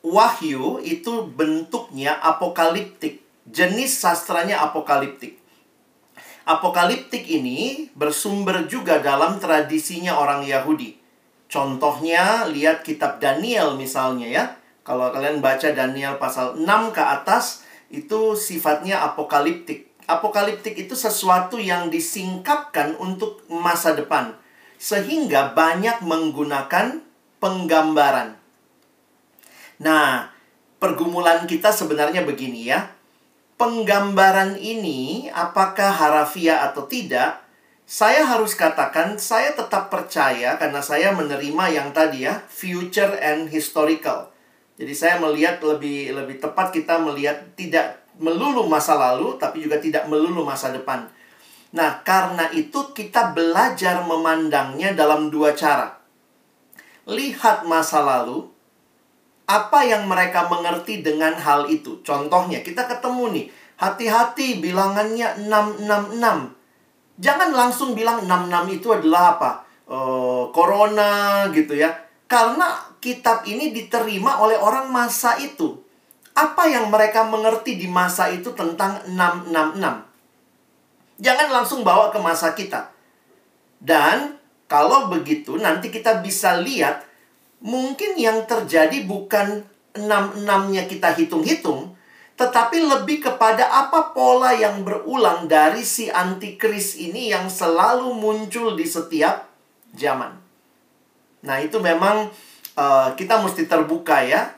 Wahyu itu bentuknya apokaliptik. Jenis sastranya apokaliptik. Apokaliptik ini bersumber juga dalam tradisinya orang Yahudi. Contohnya, lihat kitab Daniel misalnya ya. Kalau kalian baca Daniel pasal 6 ke atas, itu sifatnya apokaliptik. Apokaliptik itu sesuatu yang disingkapkan untuk masa depan. Sehingga banyak menggunakan penggambaran. Nah, pergumulan kita sebenarnya begini ya. Penggambaran ini apakah harafiah atau tidak, saya harus katakan saya tetap percaya karena saya menerima yang tadi ya, future and historical. Jadi saya melihat lebih lebih tepat kita melihat tidak melulu masa lalu tapi juga tidak melulu masa depan. Nah, karena itu kita belajar memandangnya dalam dua cara. Lihat masa lalu, apa yang mereka mengerti dengan hal itu. Contohnya, kita ketemu nih, hati-hati bilangannya 666. Jangan langsung bilang 66 itu adalah apa? Uh, corona gitu ya. Karena kitab ini diterima oleh orang masa itu. Apa yang mereka mengerti di masa itu tentang 666? Jangan langsung bawa ke masa kita. Dan kalau begitu nanti kita bisa lihat mungkin yang terjadi bukan 66-nya kita hitung-hitung, tetapi lebih kepada apa pola yang berulang dari si antikris ini yang selalu muncul di setiap zaman. Nah, itu memang uh, kita mesti terbuka ya.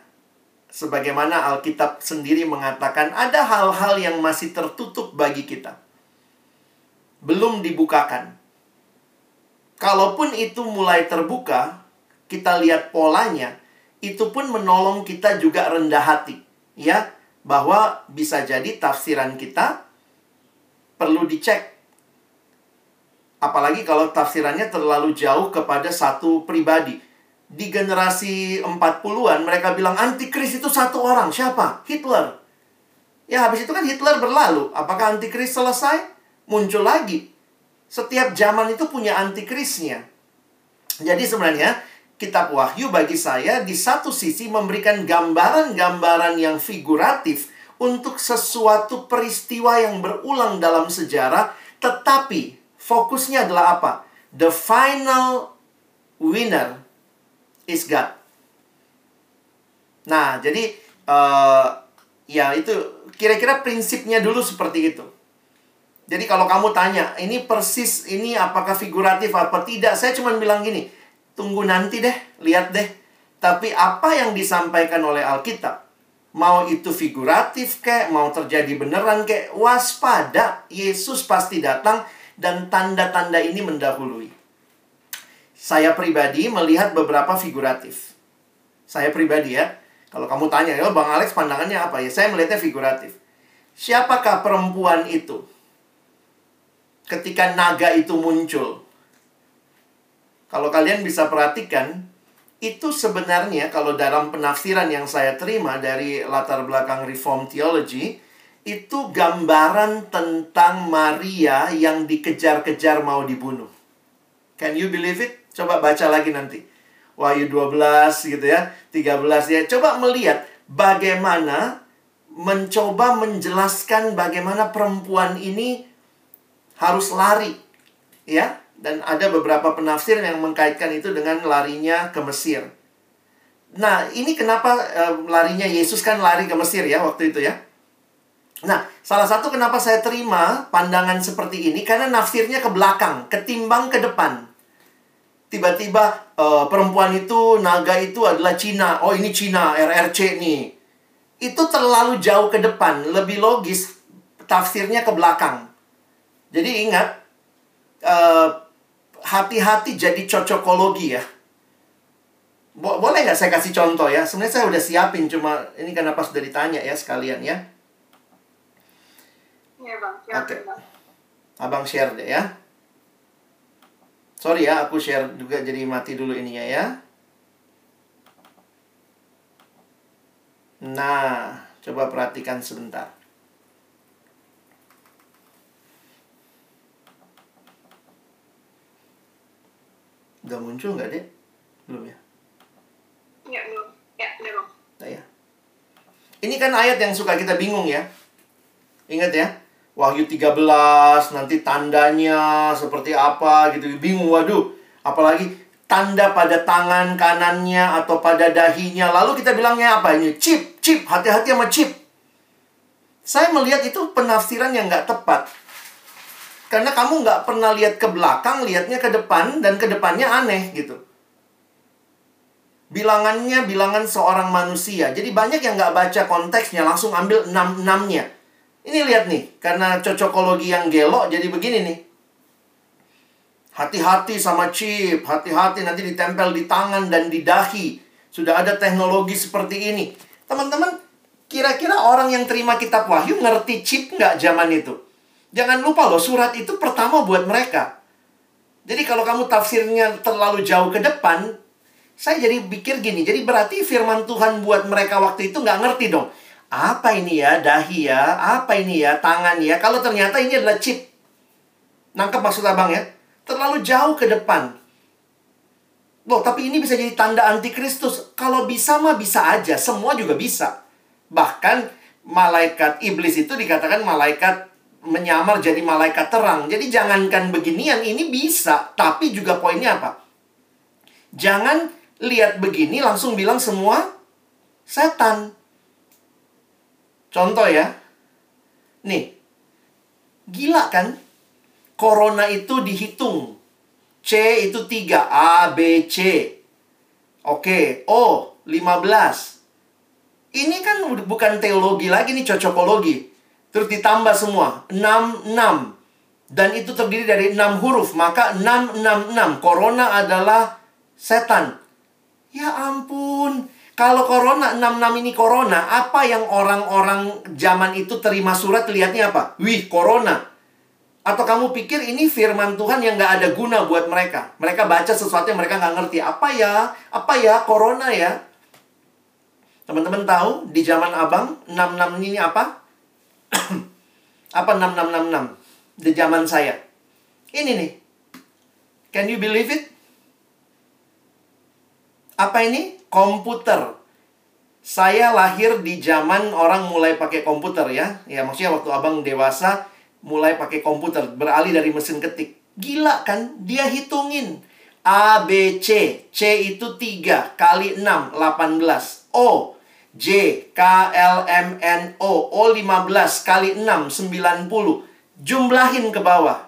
Sebagaimana Alkitab sendiri mengatakan ada hal-hal yang masih tertutup bagi kita. Belum dibukakan. Kalaupun itu mulai terbuka, kita lihat polanya, itu pun menolong kita juga rendah hati. Ya, bahwa bisa jadi tafsiran kita perlu dicek apalagi kalau tafsirannya terlalu jauh kepada satu pribadi di generasi 40-an mereka bilang antikris itu satu orang. Siapa? Hitler. Ya habis itu kan Hitler berlalu. Apakah antikris selesai? Muncul lagi. Setiap zaman itu punya antikrisnya. Jadi sebenarnya kitab Wahyu bagi saya di satu sisi memberikan gambaran-gambaran yang figuratif untuk sesuatu peristiwa yang berulang dalam sejarah, tetapi fokusnya adalah apa? The final winner is God. Nah, jadi uh, ya itu kira-kira prinsipnya dulu seperti itu. Jadi kalau kamu tanya, ini persis ini apakah figuratif apa tidak? Saya cuma bilang gini, tunggu nanti deh, lihat deh. Tapi apa yang disampaikan oleh Alkitab, mau itu figuratif kek, mau terjadi beneran kek, waspada. Yesus pasti datang dan tanda-tanda ini mendahului. Saya pribadi melihat beberapa figuratif. Saya pribadi ya. Kalau kamu tanya, ya Bang Alex pandangannya apa ya? Saya melihatnya figuratif. Siapakah perempuan itu? Ketika naga itu muncul. Kalau kalian bisa perhatikan, itu sebenarnya kalau dalam penafsiran yang saya terima dari latar belakang Reform Theology, itu gambaran tentang Maria yang dikejar-kejar mau dibunuh. Can you believe it? Coba baca lagi nanti. Wahyu 12 gitu ya, 13 ya. Coba melihat bagaimana mencoba menjelaskan bagaimana perempuan ini harus lari. Ya, dan ada beberapa penafsir yang mengkaitkan itu dengan larinya ke Mesir. Nah, ini kenapa uh, larinya Yesus kan lari ke Mesir ya waktu itu ya. Nah, salah satu kenapa saya terima pandangan seperti ini karena nafsirnya ke belakang, ketimbang ke depan. Tiba-tiba uh, perempuan itu, naga itu adalah Cina. Oh, ini Cina, RRC nih. Itu terlalu jauh ke depan, lebih logis tafsirnya ke belakang. Jadi ingat, uh, hati-hati jadi cocokologi ya. Bo boleh nggak saya kasih contoh ya? Sebenarnya saya udah siapin, cuma ini kenapa sudah ditanya ya sekalian ya. Iya bang. Oke. Okay. Abang share deh ya. Sorry ya, aku share juga jadi mati dulu ininya ya. Nah, coba perhatikan sebentar. Udah muncul nggak, Dek? Belum ya? Ya, belum. Ya, belum. Nah, ya. Ini kan ayat yang suka kita bingung ya. Ingat ya? Wahyu 13, nanti tandanya seperti apa gitu. Bingung, waduh. Apalagi tanda pada tangan kanannya atau pada dahinya. Lalu kita bilangnya apa ini? Chip, chip. Hati-hati sama chip. Saya melihat itu penafsiran yang nggak tepat. Karena kamu nggak pernah lihat ke belakang, lihatnya ke depan, dan ke depannya aneh gitu. Bilangannya bilangan seorang manusia. Jadi banyak yang nggak baca konteksnya, langsung ambil enam-enamnya. Ini lihat nih, karena cocokologi yang gelo, jadi begini nih. Hati-hati sama chip, hati-hati nanti ditempel di tangan dan di dahi. Sudah ada teknologi seperti ini. Teman-teman, kira-kira orang yang terima kitab wahyu ngerti chip nggak zaman itu? Jangan lupa loh, surat itu pertama buat mereka. Jadi kalau kamu tafsirnya terlalu jauh ke depan, saya jadi pikir gini, jadi berarti firman Tuhan buat mereka waktu itu nggak ngerti dong. Apa ini ya, dahi ya, apa ini ya, tangan ya. Kalau ternyata ini adalah chip. Nangkep maksud abang ya? Terlalu jauh ke depan. Loh, tapi ini bisa jadi tanda antikristus. Kalau bisa mah bisa aja, semua juga bisa. Bahkan malaikat iblis itu dikatakan malaikat menyamar jadi malaikat terang. Jadi jangankan beginian ini bisa, tapi juga poinnya apa? Jangan lihat begini langsung bilang semua setan. Contoh ya. Nih. Gila kan? Corona itu dihitung. C itu 3, A, B, C. Oke, O 15. Ini kan bukan teologi lagi nih cocokologi. Terus ditambah semua. 6, 6. Dan itu terdiri dari 6 huruf. Maka 6, 6, 6. Corona adalah setan. Ya ampun. Kalau corona, 6-6 ini corona. Apa yang orang-orang zaman itu terima surat lihatnya apa? Wih, corona. Atau kamu pikir ini firman Tuhan yang nggak ada guna buat mereka. Mereka baca sesuatu yang mereka nggak ngerti. Apa ya? Apa ya? Corona ya? Teman-teman tahu di zaman abang, 66 ini apa? apa 6666 di zaman saya. Ini nih. Can you believe it? Apa ini? Komputer. Saya lahir di zaman orang mulai pakai komputer ya. Ya maksudnya waktu abang dewasa mulai pakai komputer. Beralih dari mesin ketik. Gila kan? Dia hitungin. A, B, C. C itu 3 kali 6, 18. O, J, K, L, M, N, O. O 15 kali 6, 90. Jumlahin ke bawah.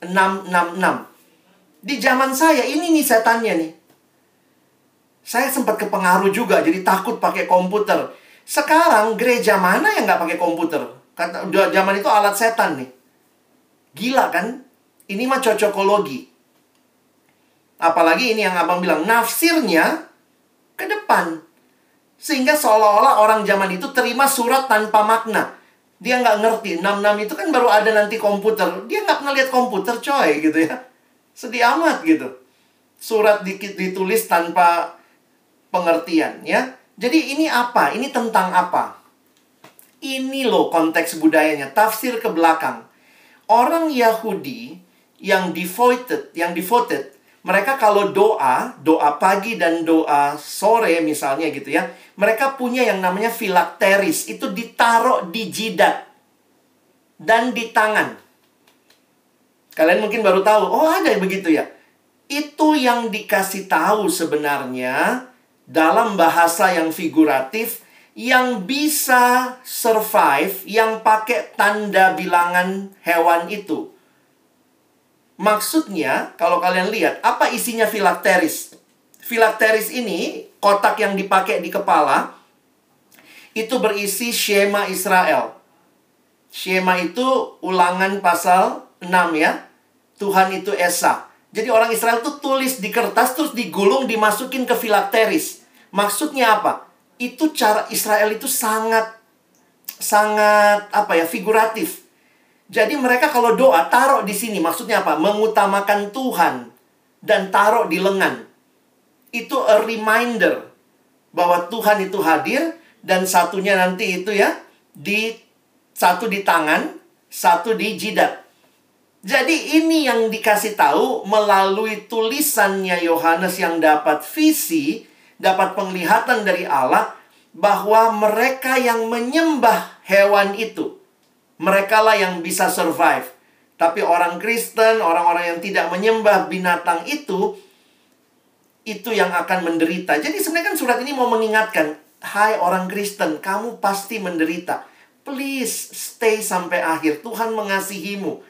6, 6, 6. Di zaman saya, ini nih setannya nih. Saya sempat kepengaruh juga, jadi takut pakai komputer. Sekarang gereja mana yang nggak pakai komputer? Kata, zaman itu alat setan nih. Gila kan? Ini mah cocokologi. Apalagi ini yang abang bilang, nafsirnya ke depan. Sehingga seolah-olah orang zaman itu terima surat tanpa makna. Dia nggak ngerti. 66 itu kan baru ada nanti komputer. Dia nggak pernah lihat komputer coy gitu ya. Sedih amat gitu. Surat dikit ditulis tanpa pengertian ya. Jadi ini apa? Ini tentang apa? Ini loh konteks budayanya, tafsir ke belakang. Orang Yahudi yang devoted, yang devoted, mereka kalau doa, doa pagi dan doa sore misalnya gitu ya, mereka punya yang namanya filakteris, itu ditaruh di jidat dan di tangan. Kalian mungkin baru tahu, oh ada begitu ya. Itu yang dikasih tahu sebenarnya dalam bahasa yang figuratif yang bisa survive yang pakai tanda bilangan hewan itu. Maksudnya, kalau kalian lihat, apa isinya filakteris? Filakteris ini, kotak yang dipakai di kepala, itu berisi Shema Israel. Shema itu ulangan pasal 6 ya. Tuhan itu Esa. Jadi orang Israel itu tulis di kertas terus digulung dimasukin ke filakteris. Maksudnya apa? Itu cara Israel itu sangat sangat apa ya figuratif. Jadi mereka kalau doa taruh di sini maksudnya apa? Mengutamakan Tuhan dan taruh di lengan. Itu a reminder bahwa Tuhan itu hadir dan satunya nanti itu ya di satu di tangan, satu di jidat. Jadi ini yang dikasih tahu melalui tulisannya Yohanes yang dapat visi, dapat penglihatan dari Allah bahwa mereka yang menyembah hewan itu, mereka lah yang bisa survive. Tapi orang Kristen, orang-orang yang tidak menyembah binatang itu, itu yang akan menderita. Jadi sebenarnya kan surat ini mau mengingatkan, hai orang Kristen, kamu pasti menderita. Please stay sampai akhir. Tuhan mengasihimu.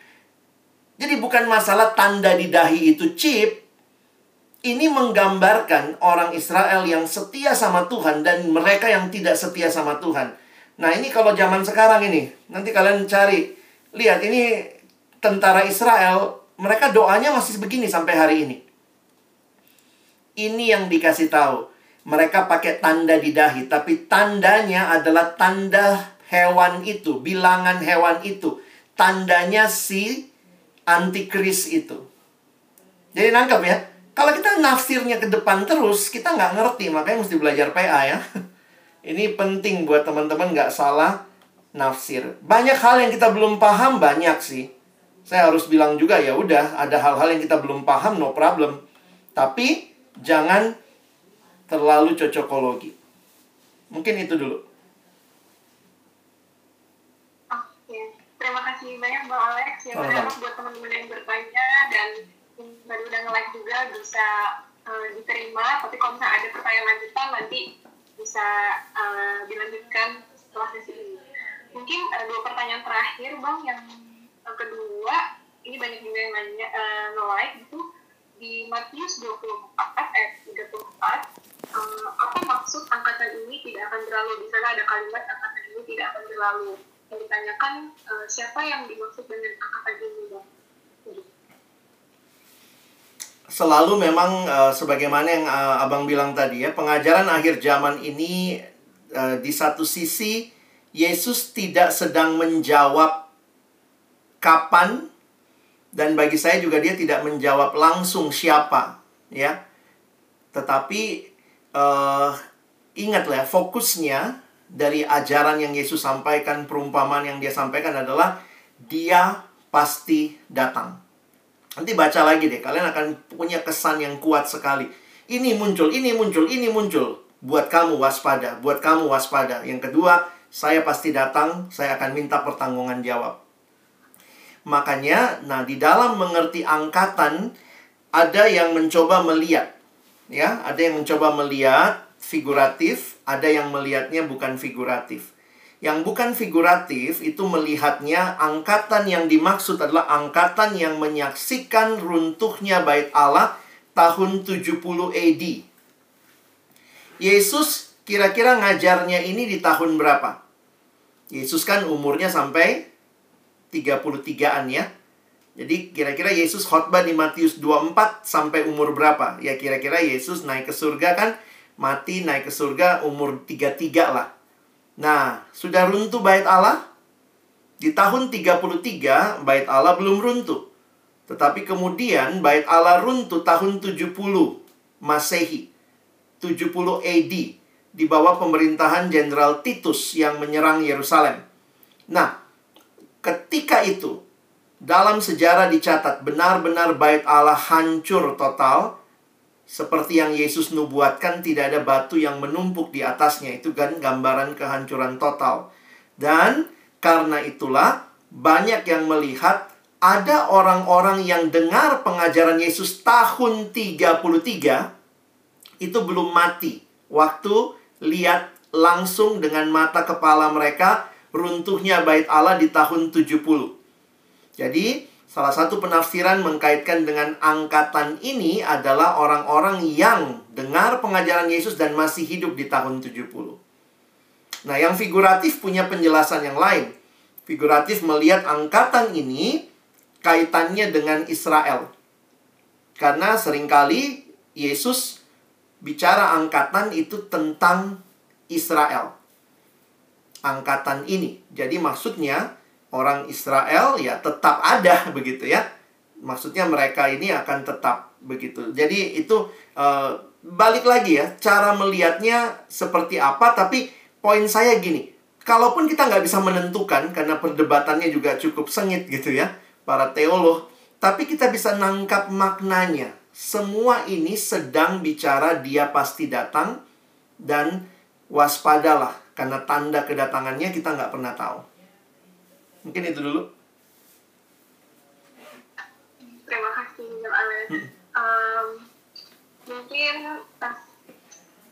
Jadi bukan masalah tanda di dahi itu chip. Ini menggambarkan orang Israel yang setia sama Tuhan dan mereka yang tidak setia sama Tuhan. Nah, ini kalau zaman sekarang ini, nanti kalian cari. Lihat, ini tentara Israel, mereka doanya masih begini sampai hari ini. Ini yang dikasih tahu. Mereka pakai tanda di dahi, tapi tandanya adalah tanda hewan itu, bilangan hewan itu. Tandanya si antikris itu. Jadi nangkep ya. Kalau kita nafsirnya ke depan terus, kita nggak ngerti. Makanya mesti belajar PA ya. Ini penting buat teman-teman nggak salah nafsir. Banyak hal yang kita belum paham, banyak sih. Saya harus bilang juga ya udah, ada hal-hal yang kita belum paham, no problem. Tapi jangan terlalu cocokologi. Mungkin itu dulu. terima kasih banyak Bang Alex ya oh, buat teman-teman yang bertanya dan tadi udah nge-like juga bisa uh, diterima tapi kalau misalnya ada pertanyaan lanjutan nanti bisa uh, dilanjutkan setelah sesi ini. Mungkin uh, dua pertanyaan terakhir Bang yang uh, kedua ini banyak juga yang nanya uh, nge-like gitu. Di Matius 24 ayat 34 uh, apa maksud angkatan ini tidak akan berlalu? Di sana ada kalimat angkatan ini tidak akan berlalu. Yang ditanyakan uh, siapa yang dimaksud dengan angkatan ini bang selalu memang uh, sebagaimana yang uh, abang bilang tadi ya pengajaran akhir zaman ini uh, di satu sisi Yesus tidak sedang menjawab kapan dan bagi saya juga dia tidak menjawab langsung siapa ya tetapi uh, ingatlah fokusnya dari ajaran yang Yesus sampaikan, perumpamaan yang dia sampaikan adalah dia pasti datang. Nanti baca lagi deh, kalian akan punya kesan yang kuat sekali. Ini muncul, ini muncul, ini muncul. Buat kamu waspada, buat kamu waspada. Yang kedua, saya pasti datang, saya akan minta pertanggungan jawab. Makanya, nah di dalam mengerti angkatan, ada yang mencoba melihat. Ya, ada yang mencoba melihat figuratif, ada yang melihatnya bukan figuratif. Yang bukan figuratif itu melihatnya angkatan yang dimaksud adalah angkatan yang menyaksikan runtuhnya bait Allah tahun 70 AD. Yesus kira-kira ngajarnya ini di tahun berapa? Yesus kan umurnya sampai 33-an ya. Jadi kira-kira Yesus khotbah di Matius 24 sampai umur berapa? Ya kira-kira Yesus naik ke surga kan mati naik ke surga umur 33 lah. Nah, sudah runtuh bait Allah? Di tahun 33 bait Allah belum runtuh. Tetapi kemudian bait Allah runtuh tahun 70 Masehi. 70 AD di bawah pemerintahan Jenderal Titus yang menyerang Yerusalem. Nah, ketika itu dalam sejarah dicatat benar-benar bait Allah hancur total seperti yang Yesus nubuatkan tidak ada batu yang menumpuk di atasnya itu kan gambaran kehancuran total. Dan karena itulah banyak yang melihat ada orang-orang yang dengar pengajaran Yesus tahun 33 itu belum mati. Waktu lihat langsung dengan mata kepala mereka runtuhnya bait Allah di tahun 70. Jadi, salah satu penafsiran mengkaitkan dengan angkatan ini adalah orang-orang yang dengar pengajaran Yesus dan masih hidup di tahun 70. Nah, yang figuratif punya penjelasan yang lain. Figuratif melihat angkatan ini kaitannya dengan Israel. Karena sering kali Yesus bicara angkatan itu tentang Israel. Angkatan ini. Jadi maksudnya orang Israel ya tetap ada begitu ya. Maksudnya mereka ini akan tetap begitu. Jadi itu uh, balik lagi ya, cara melihatnya seperti apa. Tapi poin saya gini, kalaupun kita nggak bisa menentukan karena perdebatannya juga cukup sengit gitu ya para teolog, tapi kita bisa nangkap maknanya. Semua ini sedang bicara dia pasti datang dan waspadalah karena tanda kedatangannya kita nggak pernah tahu. Mungkin itu dulu. Terima kasih, Alex. Hmm. Um, mungkin uh,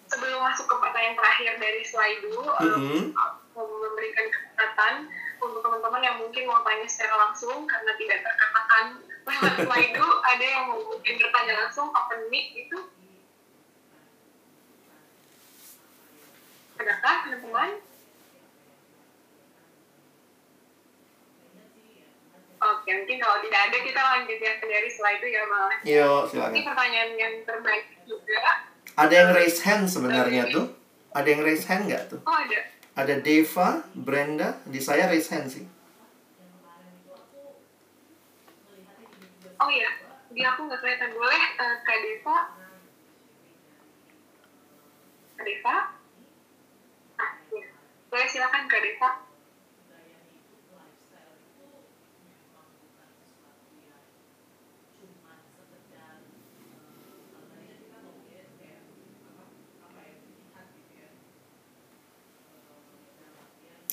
sebelum masuk ke pertanyaan terakhir dari slide dulu, hmm. um, memberikan kesempatan untuk teman-teman yang mungkin mau tanya secara langsung karena tidak terkatakan lewat itu ada yang mau mungkin bertanya langsung open mic itu adakah teman-teman Oke, mungkin kalau tidak ada kita lanjut ya dari slide itu ya, Bang. Iya, silakan. Ini pertanyaan yang terbaik juga. Ada yang raise hand sebenarnya tuh. Ada yang raise hand nggak tuh? Oh, ada. Ada Deva, Brenda, di saya raise hand sih. Oh iya, di aku nggak kelihatan. Boleh uh, Kak Deva? Kak Deva? Ah, iya. Boleh silakan Kak Deva.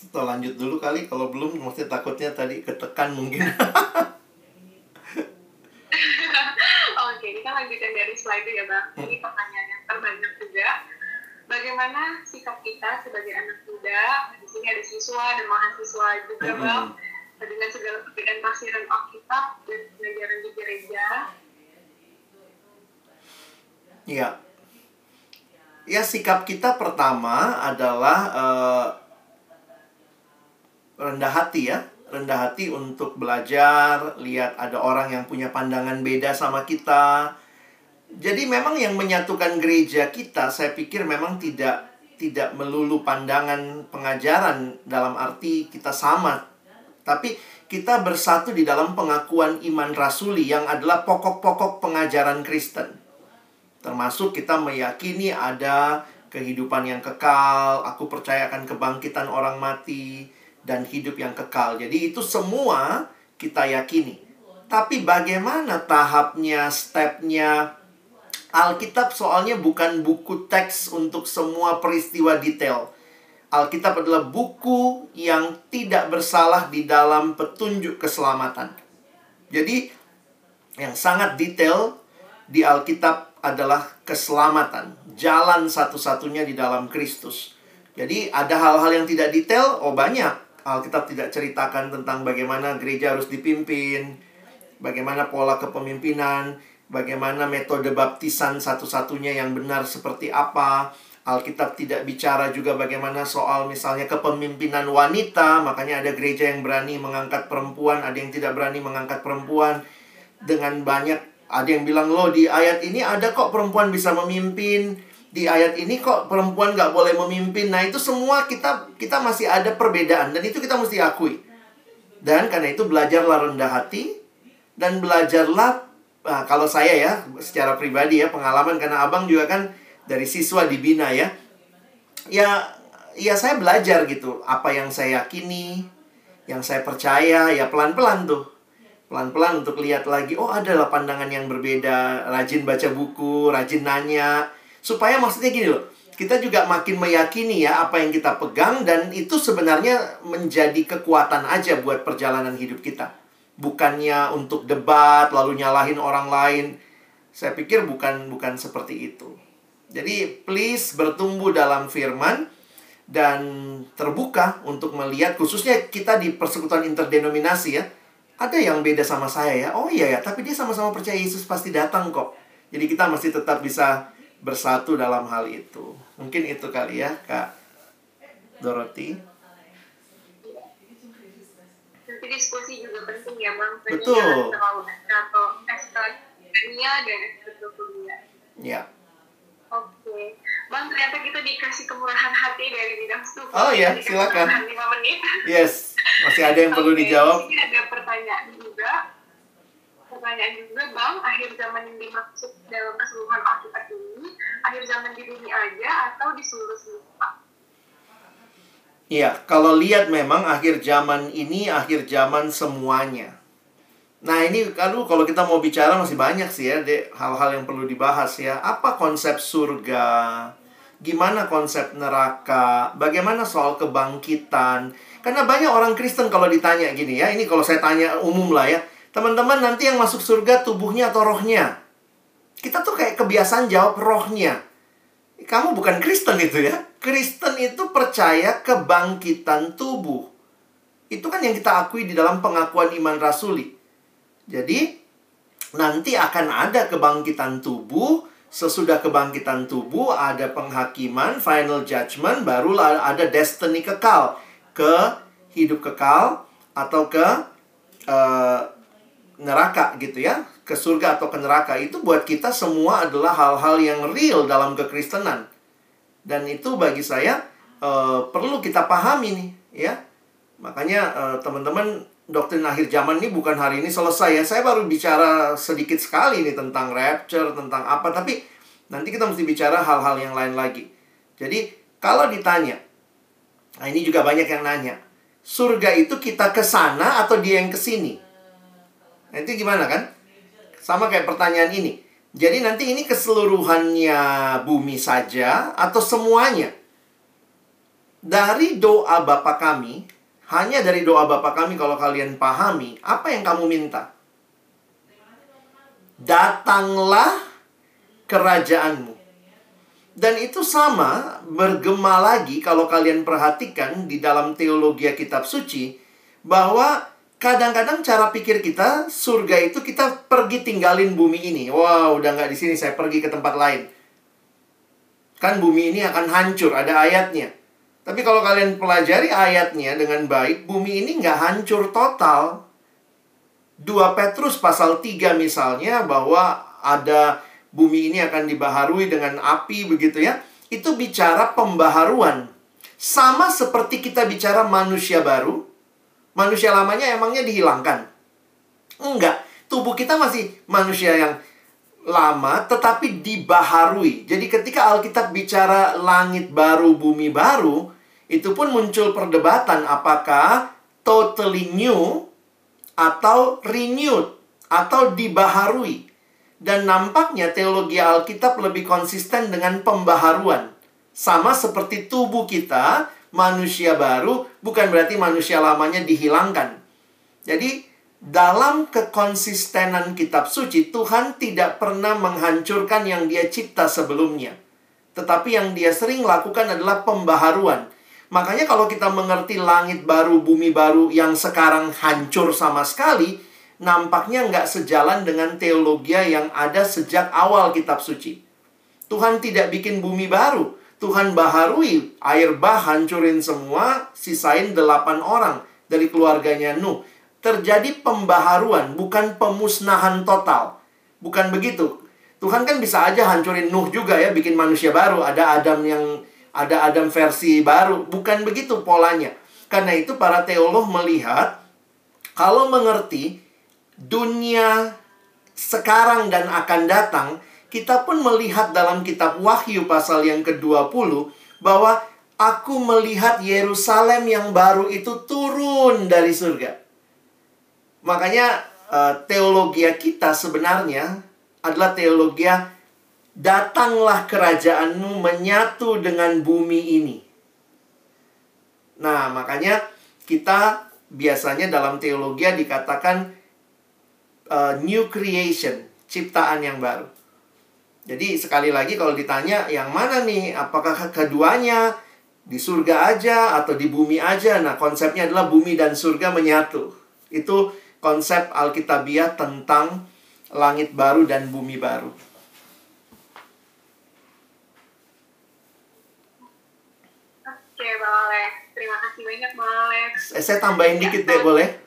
Atau lanjut dulu kali kalau belum mesti takutnya tadi ketekan mungkin oke kita lanjutkan dari slide itu ya bang hmm. ini pertanyaan yang terbanyak juga bagaimana sikap kita sebagai anak muda di sini ada siswa dan mahasiswa juga hmm. bang dengan segala perbedaan tafsiran Alkitab dan pengajaran di gereja Iya. Ya sikap kita pertama adalah uh, rendah hati ya. Rendah hati untuk belajar lihat ada orang yang punya pandangan beda sama kita. Jadi memang yang menyatukan gereja kita saya pikir memang tidak tidak melulu pandangan pengajaran dalam arti kita sama. Tapi kita bersatu di dalam pengakuan iman rasuli yang adalah pokok-pokok pengajaran Kristen. Termasuk kita meyakini ada kehidupan yang kekal aku percaya akan kebangkitan orang mati dan hidup yang kekal. Jadi itu semua kita yakini. Tapi bagaimana tahapnya, stepnya? Alkitab soalnya bukan buku teks untuk semua peristiwa detail. Alkitab adalah buku yang tidak bersalah di dalam petunjuk keselamatan. Jadi yang sangat detail di Alkitab adalah keselamatan, jalan satu-satunya di dalam Kristus. Jadi ada hal-hal yang tidak detail, oh banyak. Alkitab tidak ceritakan tentang bagaimana gereja harus dipimpin, bagaimana pola kepemimpinan, bagaimana metode baptisan satu-satunya yang benar seperti apa. Alkitab tidak bicara juga bagaimana soal misalnya kepemimpinan wanita, makanya ada gereja yang berani mengangkat perempuan, ada yang tidak berani mengangkat perempuan dengan banyak ada yang bilang loh di ayat ini ada kok perempuan bisa memimpin di ayat ini kok perempuan gak boleh memimpin. Nah itu semua kita kita masih ada perbedaan dan itu kita mesti akui. Dan karena itu belajarlah rendah hati dan belajarlah nah, kalau saya ya secara pribadi ya pengalaman karena abang juga kan dari siswa dibina ya. Ya ya saya belajar gitu apa yang saya yakini, yang saya percaya ya pelan-pelan tuh. Pelan-pelan untuk lihat lagi, oh adalah pandangan yang berbeda, rajin baca buku, rajin nanya. Supaya maksudnya gini loh, kita juga makin meyakini ya apa yang kita pegang dan itu sebenarnya menjadi kekuatan aja buat perjalanan hidup kita. Bukannya untuk debat lalu nyalahin orang lain. Saya pikir bukan bukan seperti itu. Jadi please bertumbuh dalam firman dan terbuka untuk melihat khususnya kita di persekutuan interdenominasi ya. Ada yang beda sama saya ya. Oh iya ya, tapi dia sama-sama percaya Yesus pasti datang kok. Jadi kita masih tetap bisa bersatu dalam hal itu. Mungkin itu kali ya, Kak Dorothy. Diskusi juga penting ya, Bang. Betul. Atau ekstrakurikuler dan ekstrakurikuler. Ya. Oke. Bang, ternyata kita dikasih kemurahan hati dari bidang studi. Oh iya, silakan. 5 menit. Yes, masih ada yang perlu dijawab. Ini ada pertanyaan juga. Pertanyaan juga, Bang, akhir zaman yang dimaksud dalam keseluruhan Alkitab ini, akhir zaman di dunia aja atau di seluruh seluruh? Iya, kalau lihat memang akhir zaman ini akhir zaman semuanya. Nah ini aduh kalau kita mau bicara masih banyak sih ya hal-hal yang perlu dibahas ya. Apa konsep surga? Gimana konsep neraka? Bagaimana soal kebangkitan? Karena banyak orang Kristen kalau ditanya gini ya, ini kalau saya tanya umum lah ya. Teman-teman nanti yang masuk surga tubuhnya atau rohnya? Kita tuh kayak kebiasaan jawab rohnya. Kamu bukan Kristen itu ya. Kristen itu percaya kebangkitan tubuh. Itu kan yang kita akui di dalam pengakuan iman rasuli. Jadi nanti akan ada kebangkitan tubuh, sesudah kebangkitan tubuh ada penghakiman, final judgment, barulah ada destiny kekal ke hidup kekal atau ke uh, neraka gitu ya, ke surga atau ke neraka itu buat kita semua adalah hal-hal yang real dalam kekristenan. Dan itu bagi saya uh, perlu kita pahami nih, ya. Makanya uh, teman-teman doktrin akhir zaman ini bukan hari ini selesai ya. Saya baru bicara sedikit sekali nih tentang rapture, tentang apa. Tapi nanti kita mesti bicara hal-hal yang lain lagi. Jadi kalau ditanya, nah ini juga banyak yang nanya. Surga itu kita ke sana atau dia yang ke sini? Nanti gimana kan? Sama kayak pertanyaan ini. Jadi nanti ini keseluruhannya bumi saja atau semuanya? Dari doa Bapa kami, hanya dari doa Bapa kami kalau kalian pahami, apa yang kamu minta? Datanglah kerajaanmu. Dan itu sama bergema lagi kalau kalian perhatikan di dalam teologi kitab suci bahwa kadang-kadang cara pikir kita surga itu kita pergi tinggalin bumi ini. Wow, udah nggak di sini saya pergi ke tempat lain. Kan bumi ini akan hancur, ada ayatnya. Tapi kalau kalian pelajari ayatnya dengan baik, bumi ini nggak hancur total. 2 Petrus pasal 3 misalnya bahwa ada bumi ini akan dibaharui dengan api begitu ya. Itu bicara pembaharuan. Sama seperti kita bicara manusia baru. Manusia lamanya emangnya dihilangkan? Enggak. Tubuh kita masih manusia yang lama tetapi dibaharui. Jadi ketika Alkitab bicara langit baru, bumi baru, itu pun muncul perdebatan apakah totally new atau renewed atau dibaharui. Dan nampaknya teologi Alkitab lebih konsisten dengan pembaharuan. Sama seperti tubuh kita, manusia baru bukan berarti manusia lamanya dihilangkan. Jadi dalam kekonsistenan kitab suci, Tuhan tidak pernah menghancurkan yang dia cipta sebelumnya. Tetapi yang dia sering lakukan adalah pembaharuan. Makanya kalau kita mengerti langit baru, bumi baru yang sekarang hancur sama sekali, nampaknya nggak sejalan dengan teologi yang ada sejak awal kitab suci. Tuhan tidak bikin bumi baru. Tuhan baharui, air bah hancurin semua, sisain delapan orang dari keluarganya Nuh terjadi pembaharuan, bukan pemusnahan total. Bukan begitu. Tuhan kan bisa aja hancurin Nuh juga ya, bikin manusia baru. Ada Adam yang ada Adam versi baru. Bukan begitu polanya. Karena itu para teolog melihat kalau mengerti dunia sekarang dan akan datang kita pun melihat dalam kitab Wahyu pasal yang ke-20 bahwa aku melihat Yerusalem yang baru itu turun dari surga. Makanya uh, teologi kita sebenarnya adalah teologi datanglah kerajaanmu menyatu dengan bumi ini. Nah, makanya kita biasanya dalam teologi dikatakan uh, new creation, ciptaan yang baru. Jadi sekali lagi kalau ditanya yang mana nih, apakah keduanya di surga aja atau di bumi aja? Nah, konsepnya adalah bumi dan surga menyatu. Itu konsep Alkitabiah tentang langit baru dan bumi baru. Oke, Bang Alex. Terima kasih banyak, Bang Alex. Eh, saya tambahin dikit deh, boleh?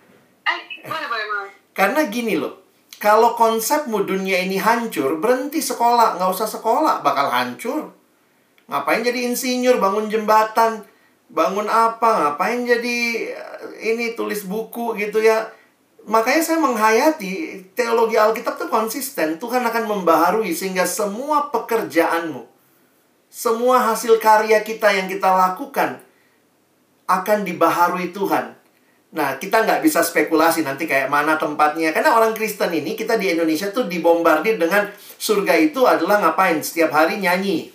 Eh, boleh, boleh, boleh. Karena gini loh, kalau konsepmu dunia ini hancur, berhenti sekolah. Nggak usah sekolah, bakal hancur. Ngapain jadi insinyur, bangun jembatan, bangun apa, ngapain jadi eh, ini tulis buku gitu ya. Makanya saya menghayati teologi Alkitab itu konsisten. Tuhan akan membaharui sehingga semua pekerjaanmu, semua hasil karya kita yang kita lakukan akan dibaharui Tuhan. Nah, kita nggak bisa spekulasi nanti kayak mana tempatnya. Karena orang Kristen ini, kita di Indonesia tuh dibombardir dengan surga itu adalah ngapain? Setiap hari nyanyi.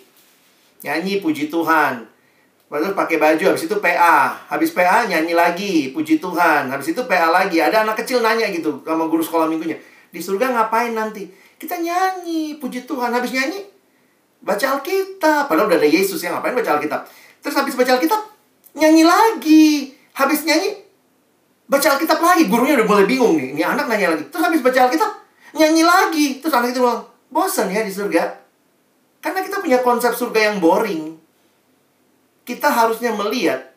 Nyanyi puji Tuhan. Lalu pakai baju, habis itu PA. Habis PA nyanyi lagi, puji Tuhan. Habis itu PA lagi. Ada anak kecil nanya gitu sama guru sekolah minggunya. Di surga ngapain nanti? Kita nyanyi, puji Tuhan. Habis nyanyi, baca Alkitab. Padahal udah ada Yesus yang ngapain baca Alkitab. Terus habis baca Alkitab, nyanyi lagi. Habis nyanyi, baca Alkitab lagi. Gurunya udah mulai bingung nih. Ini anak nanya lagi. Terus habis baca Alkitab, nyanyi lagi. Terus anak itu bilang, bosan ya di surga. Karena kita punya konsep surga yang boring. Kita harusnya melihat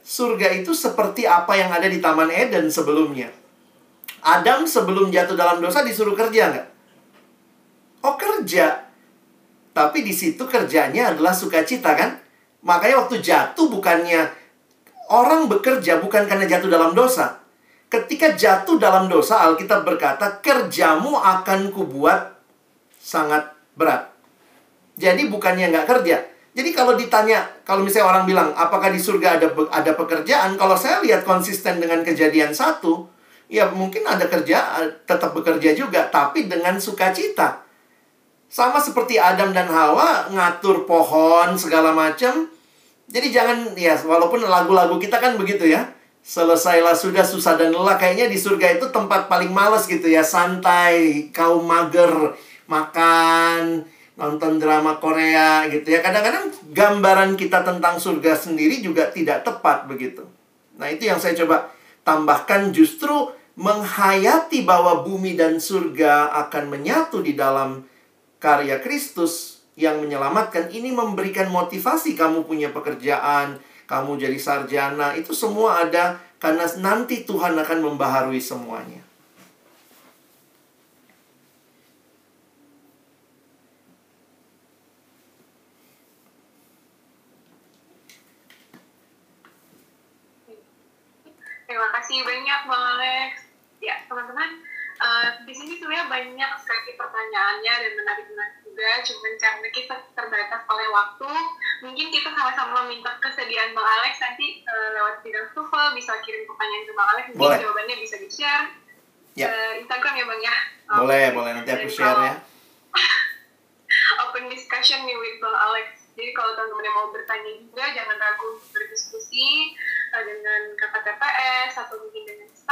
surga itu seperti apa yang ada di Taman Eden sebelumnya. Adam sebelum jatuh dalam dosa disuruh kerja nggak? Oh kerja. Tapi di situ kerjanya adalah sukacita kan? Makanya waktu jatuh bukannya Orang bekerja bukan karena jatuh dalam dosa. Ketika jatuh dalam dosa, Alkitab berkata, kerjamu akan kubuat sangat berat. Jadi bukannya nggak kerja. Jadi kalau ditanya, kalau misalnya orang bilang, apakah di surga ada ada pekerjaan? Kalau saya lihat konsisten dengan kejadian satu, ya mungkin ada kerja, tetap bekerja juga, tapi dengan sukacita. Sama seperti Adam dan Hawa ngatur pohon segala macam, jadi jangan ya walaupun lagu-lagu kita kan begitu ya. Selesailah sudah susah dan lelah kayaknya di surga itu tempat paling males gitu ya, santai, kaum mager, makan, nonton drama Korea gitu ya. Kadang-kadang gambaran kita tentang surga sendiri juga tidak tepat begitu. Nah, itu yang saya coba tambahkan justru menghayati bahwa bumi dan surga akan menyatu di dalam karya Kristus yang menyelamatkan ini memberikan motivasi kamu punya pekerjaan, kamu jadi sarjana, itu semua ada karena nanti Tuhan akan membaharui semuanya. Terima kasih banyak Bang Alex. Ya, teman-teman, uh, di sini sebenarnya banyak sekali pertanyaannya dan menarik-menarik juga, cuman karena kita terbatas oleh waktu, mungkin kita sama-sama minta kesediaan Bang Alex nanti uh, lewat bidang Tufel bisa kirim pertanyaan ke Bang Alex, mungkin boleh. jawabannya bisa di-share ya. uh, Instagram ya Bang ya. Boleh, um, boleh nanti aku share ya. open discussion nih with Bang Alex. Jadi kalau teman-teman yang mau bertanya juga, jangan ragu berdiskusi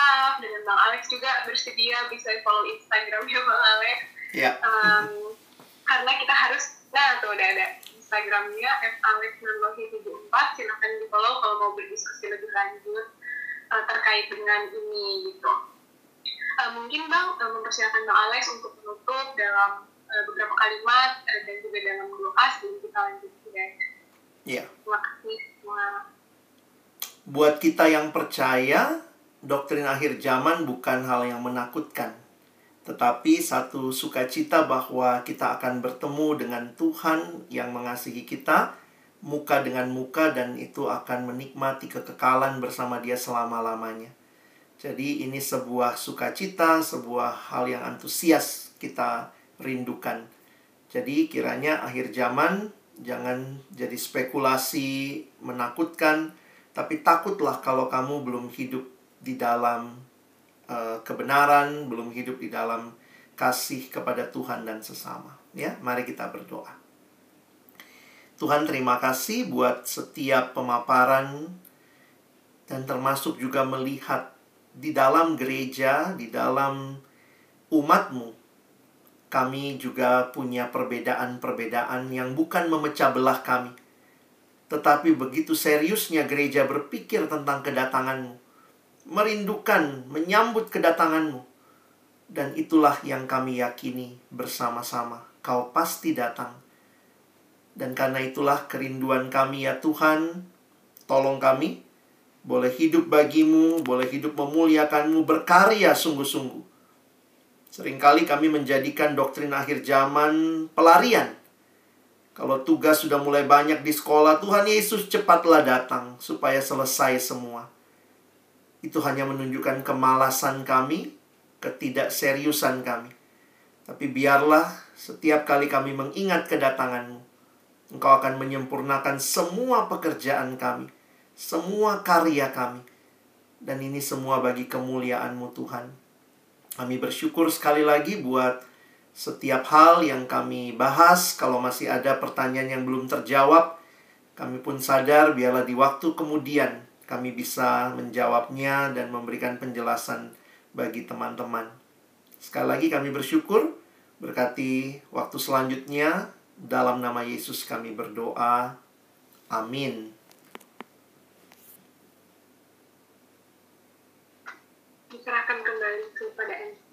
staff, dengan Bang Alex juga bersedia bisa follow Instagramnya Bang Alex. Ya. Um, karena kita harus nah tuh udah ada Instagramnya @alex74 silahkan di follow kalau mau berdiskusi lebih lanjut uh, terkait dengan ini gitu uh, mungkin bang uh, mempersilakan bang Alex untuk menutup dalam uh, beberapa kalimat uh, dan juga dalam doa sebelum kita lanjut ya Iya. Terima kasih semua. Buat kita yang percaya, doktrin akhir zaman bukan hal yang menakutkan tetapi satu sukacita bahwa kita akan bertemu dengan Tuhan yang mengasihi kita muka dengan muka dan itu akan menikmati kekekalan bersama Dia selama-lamanya. Jadi ini sebuah sukacita, sebuah hal yang antusias kita rindukan. Jadi kiranya akhir zaman jangan jadi spekulasi menakutkan, tapi takutlah kalau kamu belum hidup di dalam uh, kebenaran, belum hidup di dalam kasih kepada Tuhan dan sesama. Ya, mari kita berdoa. Tuhan terima kasih buat setiap pemaparan dan termasuk juga melihat di dalam gereja, di dalam umatmu, kami juga punya perbedaan-perbedaan yang bukan memecah belah kami. Tetapi begitu seriusnya gereja berpikir tentang kedatanganmu, merindukan, menyambut kedatanganmu. Dan itulah yang kami yakini bersama-sama. Kau pasti datang. Dan karena itulah kerinduan kami ya Tuhan, tolong kami boleh hidup bagimu, boleh hidup memuliakanmu, berkarya sungguh-sungguh. Seringkali kami menjadikan doktrin akhir zaman pelarian. Kalau tugas sudah mulai banyak di sekolah, Tuhan Yesus cepatlah datang supaya selesai semua. Itu hanya menunjukkan kemalasan kami, ketidakseriusan kami. Tapi biarlah setiap kali kami mengingat kedatanganmu, Engkau akan menyempurnakan semua pekerjaan kami semua karya kami. Dan ini semua bagi kemuliaan-Mu Tuhan. Kami bersyukur sekali lagi buat setiap hal yang kami bahas. Kalau masih ada pertanyaan yang belum terjawab, kami pun sadar biarlah di waktu kemudian kami bisa menjawabnya dan memberikan penjelasan bagi teman-teman. Sekali lagi kami bersyukur, berkati waktu selanjutnya, dalam nama Yesus kami berdoa. Amin. diserahkan kembali kepada MC.